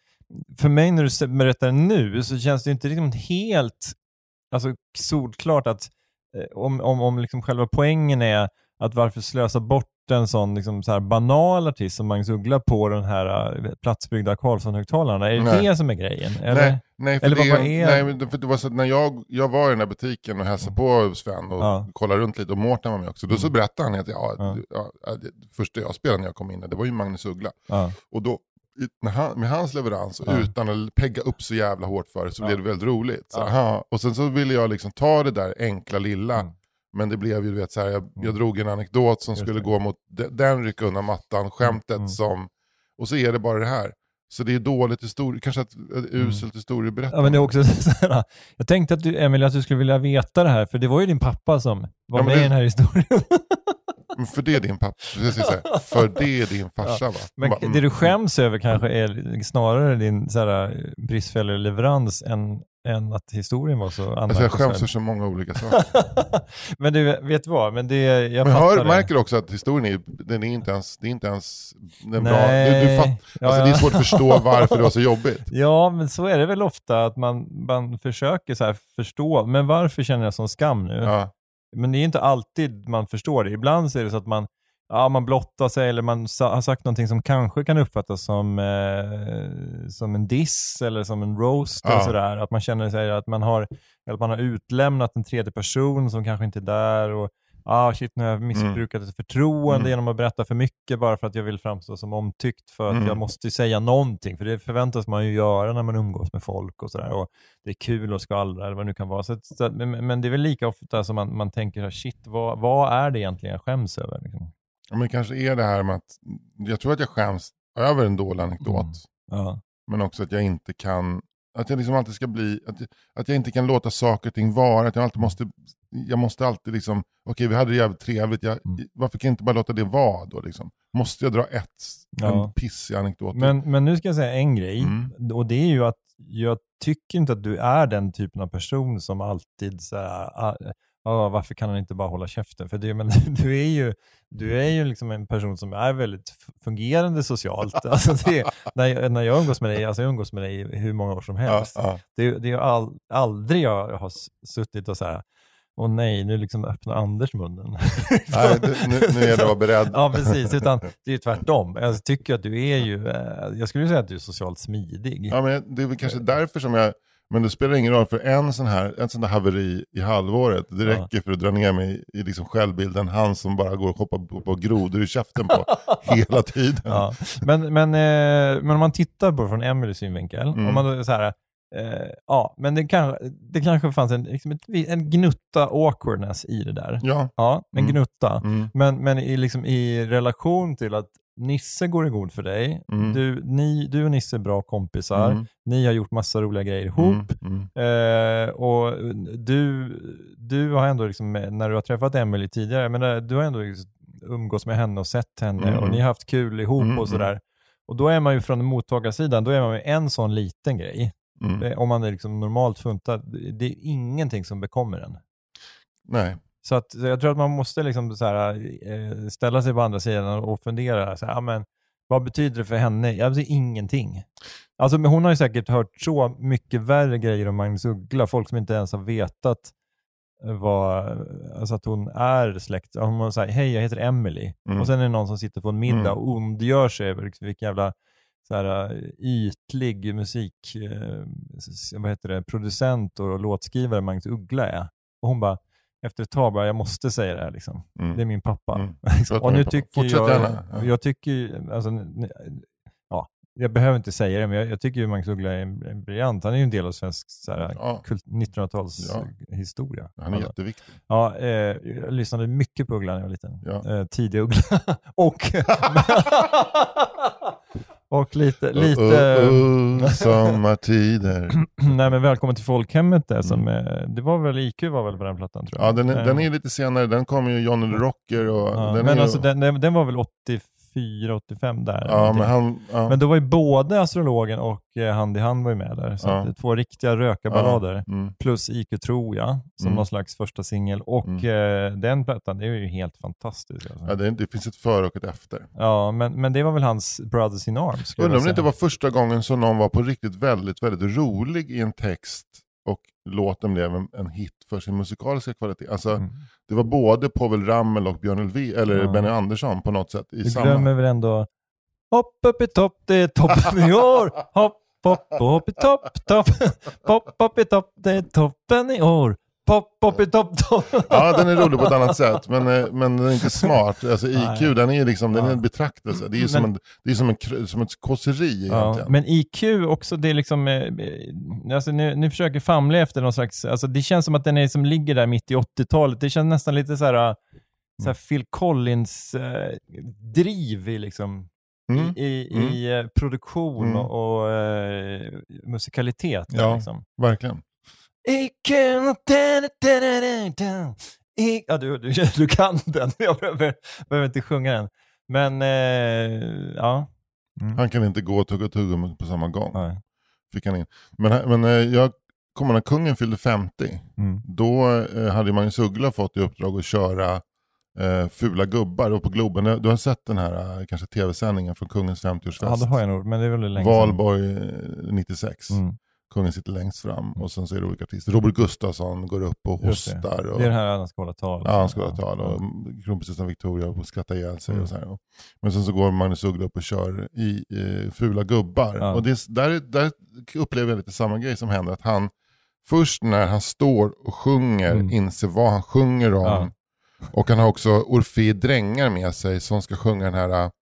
för mig när du berättar det nu så känns det inte liksom helt alltså, solklart att eh, om, om, om liksom själva poängen är att varför slösa bort en sån liksom, så här banal artist som Magnus Uggla på den här uh, platsbyggda Carlsson-högtalarna. Är det Nej. det som är grejen? Eller? Nej, nej, för Eller det, vad- är- nej, för det var så att när jag, jag var i den här butiken och hälsade på Sven och Ja. kollade runt lite och Mårten var med också. Då så Mm. berättade han att ja, Ja. ja. det första jag spelade när jag kom in det var ju Magnus Uggla. Ja. Och då, han, med hans leverans, och Ja. utan att pegga upp så jävla hårt för det, så Ja. blev det väldigt roligt. Så, Ja. Och sen så ville jag liksom ta det där enkla lilla, Mm. men det blev ju, du vet, så här, jag, jag Mm. drog en anekdot som Just skulle det. gå mot de, den rycka undan mattan, skämtet Mm. som, och så är det bara det här. Så det är dåligt historie, kanske ett, ett uselt historieberättande. Mm. Ja, men det är också så här, jag tänkte att du, Emil, att du skulle vilja veta det här, för det var ju din pappa som var Ja, med det- i den här historien. För det är din pappa, precis här, för det är din farsa va? Men Bara, det du skäms över kanske är snarare din så här, bristfälliga leverans än, än att historien var så Alltså jag skäms för så många olika saker. men du, vet vad? Men det, jag Men hör, märker också att historien är, den är inte ens, det är inte ens den bra. Nej. Du, du fatt, Ja, alltså, ja. Det är svårt att förstå varför det var så jobbigt. Ja, men så är det väl ofta att man, man försöker så förstå, men varför känner jag sån skam nu? Ja. Men det är inte alltid man förstår det. Ibland så är det så att man, ja, man blottar sig eller man sa, har sagt någonting som kanske kan uppfattas som, eh, som en diss eller som en roast. Ja. Eller sådär. Att man känner sig att man, har, att man har utlämnat en tredje person som kanske inte är där. Och, ah, shit, nu har jag missbrukat ett förtroende Mm. genom att berätta för mycket bara för att jag vill framstå som omtyckt för att Mm. jag måste säga någonting. För det förväntas man ju göra när man umgås med folk och sådär. Och det är kul att skvallra eller vad det nu kan vara. Så, så, men, men det är väl lika ofta som man, man tänker, så här, shit, vad, vad är det egentligen jag skäms över? Liksom? Ja, Men kanske är det här med att, jag tror att jag skäms över en dålig anekdot. Ja. men också att jag inte kan, att jag liksom alltid ska bli, att, att jag inte kan låta saker och ting vara, att jag alltid måste, jag måste alltid liksom, okej vi hade det jävligt trevligt, jag, Mm. varför kan jag inte bara låta det vara då liksom? Måste jag dra ett, Ja. en pissig anekdot? Men, men nu ska jag säga en grej, Mm. och det är ju att jag tycker inte att du är den typen av person som alltid så här, ah, ah, varför kan han inte bara hålla käften? För det, men, du är ju, du är ju liksom en person som är väldigt fungerande socialt. Alltså det, när, jag, när jag umgås med dig, alltså jag umgås med dig hur många år som ja, helst. ja. Det, det är all, aldrig jag har suttit och så här, åh nej, nu liksom öppnar Anders munnen. Nej, nu, nu är vara beredd. Ja, precis. Utan det är ju tvärtom. Jag tycker att du är ju, eh, jag skulle säga att du är socialt smidig. Ja, men det är väl kanske därför som jag, men det spelar ingen roll för en sån här, en sån där haveri i halvåret, det Ja. räcker för att dra ner mig i liksom självbilden, han som bara går och hoppar på, på grodor i käften på hela tiden. Ja. Men, men, eh, men om man tittar på från Emelies synvinkel, Mm. om man så här, eh, ja, men det, kan, det kanske fanns en, liksom ett, en gnutta awkwardness i det där. Ja. Ja, en Mm. gnutta. Mm. Men, men i, liksom, i relation till att Nisse går i god för dig, Mm. du, ni, du och Nisse är bra kompisar, Mm. ni har gjort massa roliga grejer ihop, Mm. Mm. Eh, och du, du har ändå, liksom, när du har träffat Emily tidigare, men eh, du har ändå liksom umgås med henne och sett henne Mm. och ni har haft kul ihop Mm, och sådär. Och då är man ju från mottagarsidan, då är man ju en sån liten grej. Mm. Eh, Om man är liksom normalt funtad, det är ingenting som bekommer en. Nej. Så att, så jag tror att man måste liksom här, eh, ställa sig på andra sidan och fundera, så här, men, vad betyder det för henne? Ja, det är ingenting. Alltså, men hon har ju säkert hört så mycket värre grejer om Magnus Uggla, folk som inte ens har vetat eh, vad, alltså att hon är släkt. Hon sagt, hej jag heter Emily. Mm. Och sen är det någon som sitter på en middag Mm. och ondgör sig över vilken jävla här, eh, ytlig musik, eh, vad heter det, producent och låtskrivare Magnus Uggla är. Och hon bara, efter ett tag bara, jag måste säga det här liksom. Mm. Det är min pappa. Mm. Liksom. Och nu tycker Fortsätt jag, gärna. Ja. jag tycker alltså, ja, jag behöver inte säga det, men jag, jag tycker ju Magnus Uggla är en, en briljant. Han är ju en del av svensk Ja. kult, 1900-tals Ja. Han är Alltså, jätteviktig. Ja, eh, jag lyssnade mycket på Uggla när jag var liten. Ja. Eh, tidig Uggla. och, och lite, lite Uh, uh, sommartider. nej men välkommen till folkhemmet där som, Mm. eh, det var väl IQ var väl på den plattan tror jag. Ja, den är, Eh, den är lite senare, den kom ju Johnny the Rocker och ja, den men är alltså ju, den, den, var väl 84, 85 där. Ja, men han, ja. Men då var ju både astrologen och eh, Hand i hand var ju med där. Så Ja. det är två riktiga rökarballader. Mm. Plus IQ tror jag, som Mm. någon slags första singel. Och eh, den plattan, det är ju helt fantastisk. Alltså. Ja, det, det finns ett före och ett efter. Ja, men, men det var väl hans Brothers in Arms. Undrar om det inte var första gången som någon var på riktigt väldigt, väldigt rolig i en text och låten blev en, en hit för sin musikaliska kvalitet. Alltså, Mm. Det var både Povel Ramel och Björn Ulvaeus, eller Ja. Benny Andersson på något sätt. I Du samma... glömmer väl ändå Hopp upp i topp, det är toppen i år. Hopp, hopp, hopp i topp, topp. Pop, hopp i topp, det är toppen i år. Pop, hopp i topp, topp. Ja, den är rolig på ett annat sätt, men, eh, men den är inte smart. Alltså, IQ, Nej. den är liksom, den är en betraktelse. Det är ju som, en, det är som, en, som ett kåseri Ja, egentligen. men IQ också, det är liksom, eh, eh, alltså nu, nu försöker famla efter någon slags, alltså det känns som att den är som ligger där mitt i 80-talet. Det känns nästan lite så här, så här Phil Collins eh, i liksom, Mm. i, i, Mm. produktion Mm. och, och eh, musikalitet. Ja. Liksom. Verkligen. Ja, du, du, du kan den, jag behöver, behöver inte sjunga den. Men, eh, ja. Mm. Han kan inte gå och tugga tuggummi på samma gång. Nej. Fick han in. Men, men eh, jag kommer när kungen fyllde 50. Mm. Då eh, hade Magnus Uggla fått i uppdrag att köra eh, Fula gubbar och på Globen. Du har sett den här eh, kanske tv-sändningen från kungens 50-årsfest? Ja, det har jag nog, men det är väl länge sedan. Valborg eh, 96. Mm. Kungen sitter längst fram och sen så är det olika artister. Robert Gustafsson går upp och hostar. Och, Det är det här han ska hålla tal. Ja, han ska hålla tal och kronprinsessan Victoria skrattar ihjäl sig. Mm. Och så här. Men sen så går Magnus Uggla upp och kör i eh, Fula gubbar. Ja. Och det, är- där, där upplever jag lite samma grej som händer. Att han först när han står och sjunger Mm. inser vad han sjunger om. Ja. Och han har också Orfei Drängar med sig som ska sjunga den här s-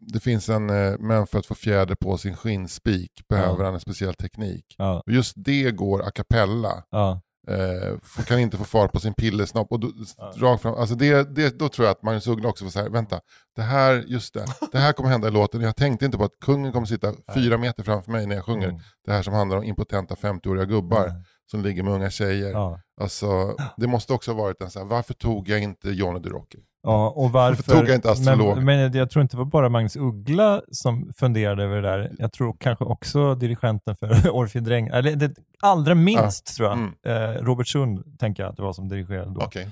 det finns en, eh, men för att få fjäder på sin skinnspik behöver Ja. han en speciell teknik. Ja, Och just det går a cappella. ja. eh, kan inte få fart på sin pillersnopp. Och då, rakt fram, alltså det, det, då tror jag att Magnus Uggla också får säga, vänta, det här, just det, det här kommer hända i låten. Jag tänkte inte på att kungen kommer sitta fyra meter framför mig när jag sjunger. Mm. Det här som handlar om impotenta 50-åriga gubbar Mm. Som ligger med unga tjejer. Ja. Alltså, det måste också ha varit en så här, varför tog jag inte Johnny Durocker? Ja, och varför... tog jag inte astrolog? Men, men jag tror inte det var bara Magnus Uggla som funderade över det där. Jag tror kanske också dirigenten för Orfeo Dräng, eller det, allra minst tror jag, Mm. eh, Robert Sund tänker jag att det var som dirigerade då. Okej.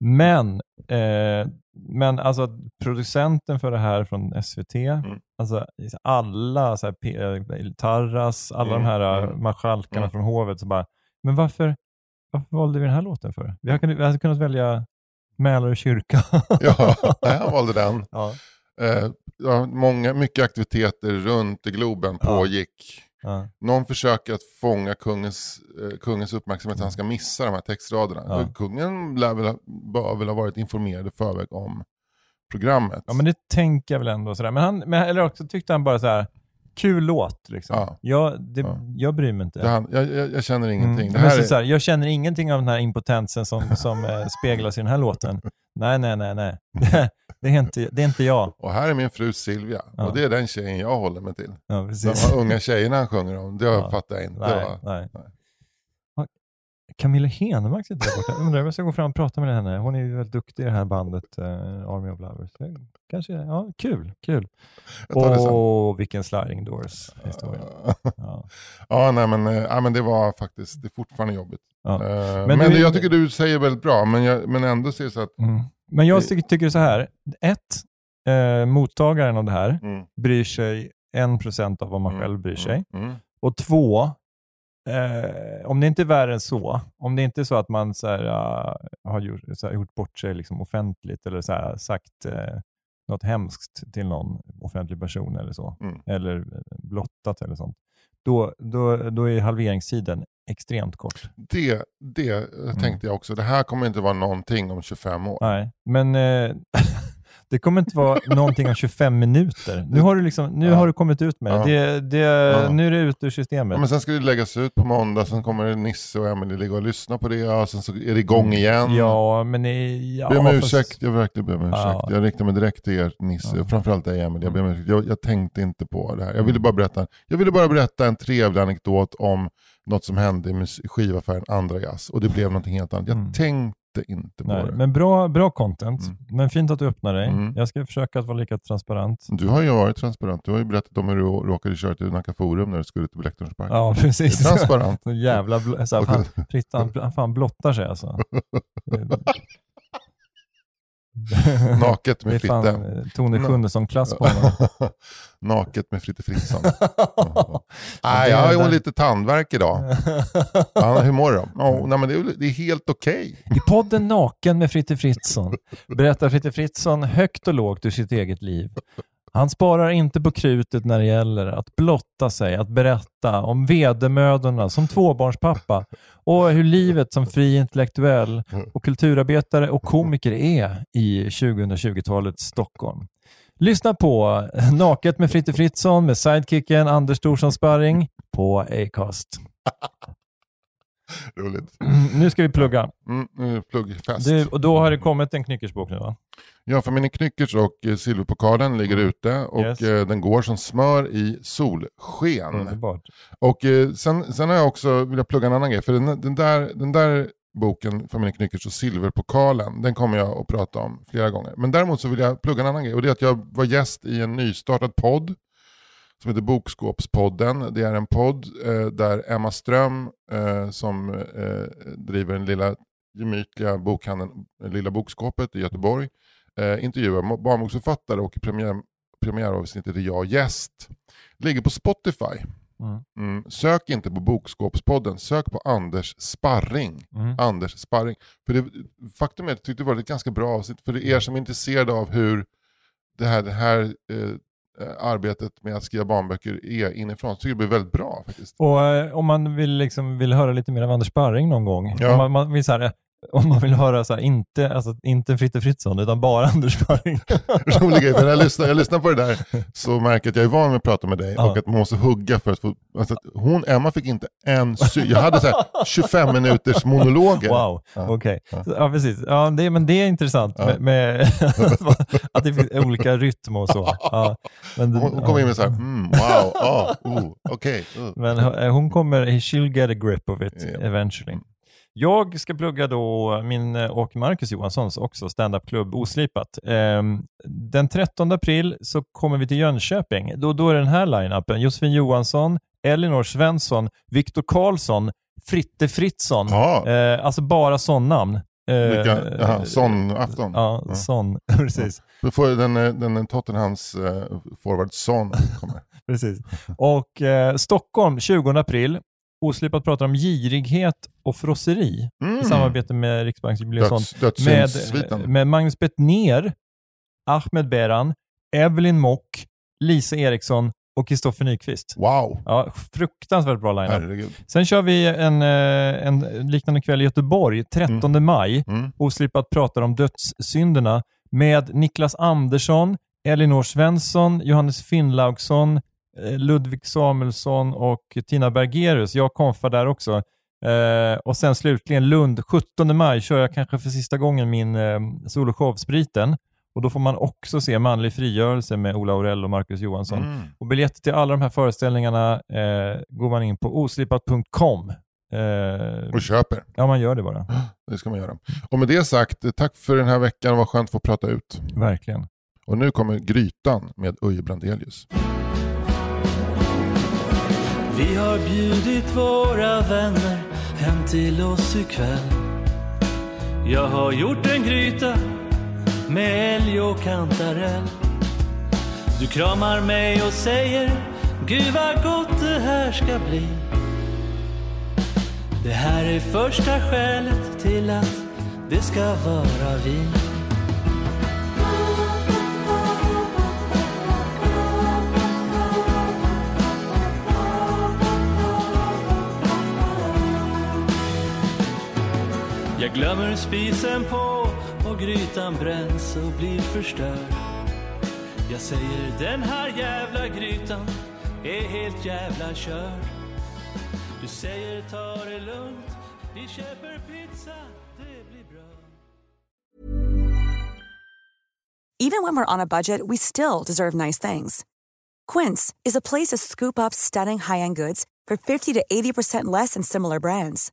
Men, eh, men alltså producenten för det här från SVT, Mm. alltså alla, så här, P- eh, Tarras, alla Mm, de här mm. mm. marskalkarna Mm. från hovet, så bara, men varför, varför valde vi den här låten för? Vi hade kunnat, vi hade kunnat välja Mälarö kyrka. Ja, han valde den. ja. Eh, ja, många, mycket aktiviteter runt i Globen pågick. Ja. Någon försöker att fånga kungens, eh, kungens uppmärksamhet han ska missa de här textraderna. Ja. Kungen lär väl, ha- bör väl ha varit informerad i förväg om programmet. ja, men det tänker jag väl ändå. Sådär. Men han, men, eller också tyckte han bara så här, kul låt. Liksom. Ja. Jag, det, Ja. jag bryr mig inte. han, jag, jag, jag känner ingenting. Mm. Det Men här så, är, så här, jag känner ingenting av den här impotensen som, som eh, speglas i den här låten. Nej, nej, nej, nej. Det, är, inte, det är inte jag. och här är min fru Silvia. Ja. Och det är den tjejen jag håller mig till. Ja, De här unga tjejerna han sjunger om, det Ja. fattar jag inte. Nej, nej. nej. Camilla Henemark sitter där borta. Undrar om jag ska gå fram och prata med henne. Hon är ju väldigt duktig i det här bandet eh, Army of Lovers. Kanske, ja, kul, kul. Åh, vilken sliding doors historia. Ja. Ja, nej, men, eh, ja, men det var faktiskt, det är fortfarande jobbigt. Ja. Eh, Men men du- jag tycker du säger väldigt bra, men, jag, men ändå ser så att Mm. Men jag Det- ty- tycker så här. Ett, eh, mottagaren av det här mm, bryr sig en procent av vad man själv bryr sig. Mm, mm. Och två, eh, om det inte är värre än så, om det inte är så att man så här, ah, har gjort, så här, gjort bort sig liksom offentligt eller så här, sagt eh, något hemskt till någon offentlig person eller så, Mm. eller eh, blottat eller sånt, då, då, då är halveringstiden extremt kort. Det, det tänkte jag också. Det här kommer inte vara någonting om 25 år. Nej, men eh, det kommer inte vara någonting om 25 minuter. Nu har du, liksom, nu Ja. har du kommit ut med. Ja. det, det Ja. Nu är det ut ur systemet. men sen ska det läggas ut på måndag, sen kommer Nisse och Emelie ligga och lyssna på det, och sen så är det igång igen. Mm. Ja, men... i- Ja, Be om fast- ursäkt, jag verkligen be om ursäkt. Ja. Jag riktar mig direkt till er Nisse, Ja. och framförallt dig Emelie. Jag, ber om ursäkt. jag, jag tänkte inte på det här. Jag Mm. ville, bara berätta, jag ville bara berätta en trevlig anekdot om något som hände i skivaffären Andra Jazz. Och det blev någonting helt annat. Jag Mm. tänkte inte på Nej, det. men bra, bra content. Mm. Men fint att du öppnar dig. Mm. Jag ska försöka att vara lika transparent. Du har ju varit transparent. Du har ju berättat om hur du råkade köra till Nacka Forum när du skulle till Blacktorns Park. Ja, Det är precis. transparent. Jävla... Bl- så här, han, Fritt, han, han fan blottar sig alltså. Naket med Fritte. eh, Tone Schunnesson-klass på honom. Naket med Fritte Fritzson. Ja, Nej, det jag har ju lite tandvärk idag. Ja, hur mår du? Oh, nej, men det, är, det är helt okej. I podden Naken med Fritte Fritzson berättar Fritte Fritzson högt och lågt ur sitt eget liv. Han sparar inte på krutet när det gäller att blotta sig, att berätta om vedermödorna som tvåbarnspappa och hur livet som fri intellektuell och kulturarbetare och komiker är i 2020-talets Stockholm. Lyssna på Naket med Fritte Fritzson med sidekicken Anders Thorsson Sparring på Acast. Roligt. Nu ska vi plugga. Mm, pluggfest. Du, och då har det kommit en knyckersbok nu va? Ja, för min Knyckers och eh, silverpokalen ligger ute och Mm. Yes. eh, den går som smör i solsken. Underbart. Och eh, sen, sen har jag också, vill jag plugga en annan grej, för den, den, där, den där boken, Familjen Knyckers och silverpokalen, den kommer jag att prata om flera gånger. Men däremot så vill jag plugga en annan grej, och det är att jag var gäst i en nystartad podd som heter Bokskåpspodden. Det är en podd eh, där Emma Ström, eh, som eh, driver den lilla gemytliga bokhandeln Lilla Bokskåpet i Göteborg, eh, intervjuar barnboksförfattare och i premiär, premiäravsnittet är jag gäst. Ligger på Spotify. Mm. Mm. Sök inte på Bokskåpspodden, sök på Anders Sparring. Mm. Anders Sparring. För det, faktum är att jag tyckte det var ett ganska bra avsnitt. För er som är intresserade av hur det här, det här eh, eh, arbetet med att skriva barnböcker är inifrån, så tycker jag det blir väldigt bra faktiskt. Och eh, om man vill, liksom, vill höra lite mer av Anders Sparring någon gång, Ja. om man, man vill så här, eh, om man vill höra så här, inte, alltså, inte Fritte Fritzson, utan bara Anders för när jag lyssnar, jag lyssnar på det där så märker jag att jag är van med att prata med dig Ja. och att man måste hugga för att få... Alltså, att hon, Emma fick inte en sy. Jag hade så här 25 minuters monologer. Wow, Ja. okej. Ja. Ja. precis. Ja, det, men det är intressant Ja. med, med att det finns olika rytm och så. Ja, men, Hon, hon kom in med så här, mm, wow, ah, oh, okej. uh. Men hon kommer, she'll get a grip of it eventually. Jag ska plugga då min eh, och Marcus Johanssons också standupklubb Oslipat. Ehm, den 13 april så kommer vi till Jönköping. Då, då är den här line-upen Josefin Johansson, Elinor Svensson, Viktor Karlsson, Fritte Fritzson. Ja, Eh, alltså bara sån namn. Eh, vilka, jaha, sån afton. Ja, Ja. sån. precis. Då får den, eh, den Tottenhams eh, forward Son kommer. Precis. Och eh, Stockholm 20 april. Oslipat pratar om girighet och frosseri Mm. i samarbete med Riksbanksjubileumsfond. Döds, Med, med Magnus Bettner, Ahmed Beran, Evelyn Mock, Lisa Eriksson och Kristoffer Nyqvist. Wow, Ja, fruktansvärt bra line. Sen kör vi en, eh, en liknande kväll i Göteborg, 13 maj. Mm. Oslipat pratar om dödssynderna med Niklas Andersson, Elinor Svensson, Johannes Finnlaugsson, Ludvig Samuelsson och Tina Bergerus. Jag konfar där också. Eh, och sen slutligen Lund, 17 maj kör jag kanske för sista gången min eh, soloshow Spriten. Och då får man också se Manlig frigörelse med Ola Aurell och Marcus Johansson. Mm. Och biljetter till alla de här föreställningarna eh, går man in på oslipat.com. Eh, Och köper. ja, man gör det bara. Det ska man göra. Och med det sagt, eh, tack för den här veckan. Vad skönt att få prata ut. Verkligen. Och nu kommer Grytan med Uje Brandelius. Vi har bjudit våra vänner hem till oss ikväll. Jag har gjort en gryta med älg och kantarell. Du kramar mig och säger Gud vad gott det här ska bli. Det här är första skälet till att det ska vara vin. Jag glömmer spisen på och grytan bränns och blir förstörd. Jag säger den här jävla grytan är helt jävla körd. Du säger ta det lugnt, vi köper pizza, det blir bra. Even when we're on a budget, we still deserve nice things. Quince is a place to scoop up stunning high-end goods for 50 to 80% less than similar brands.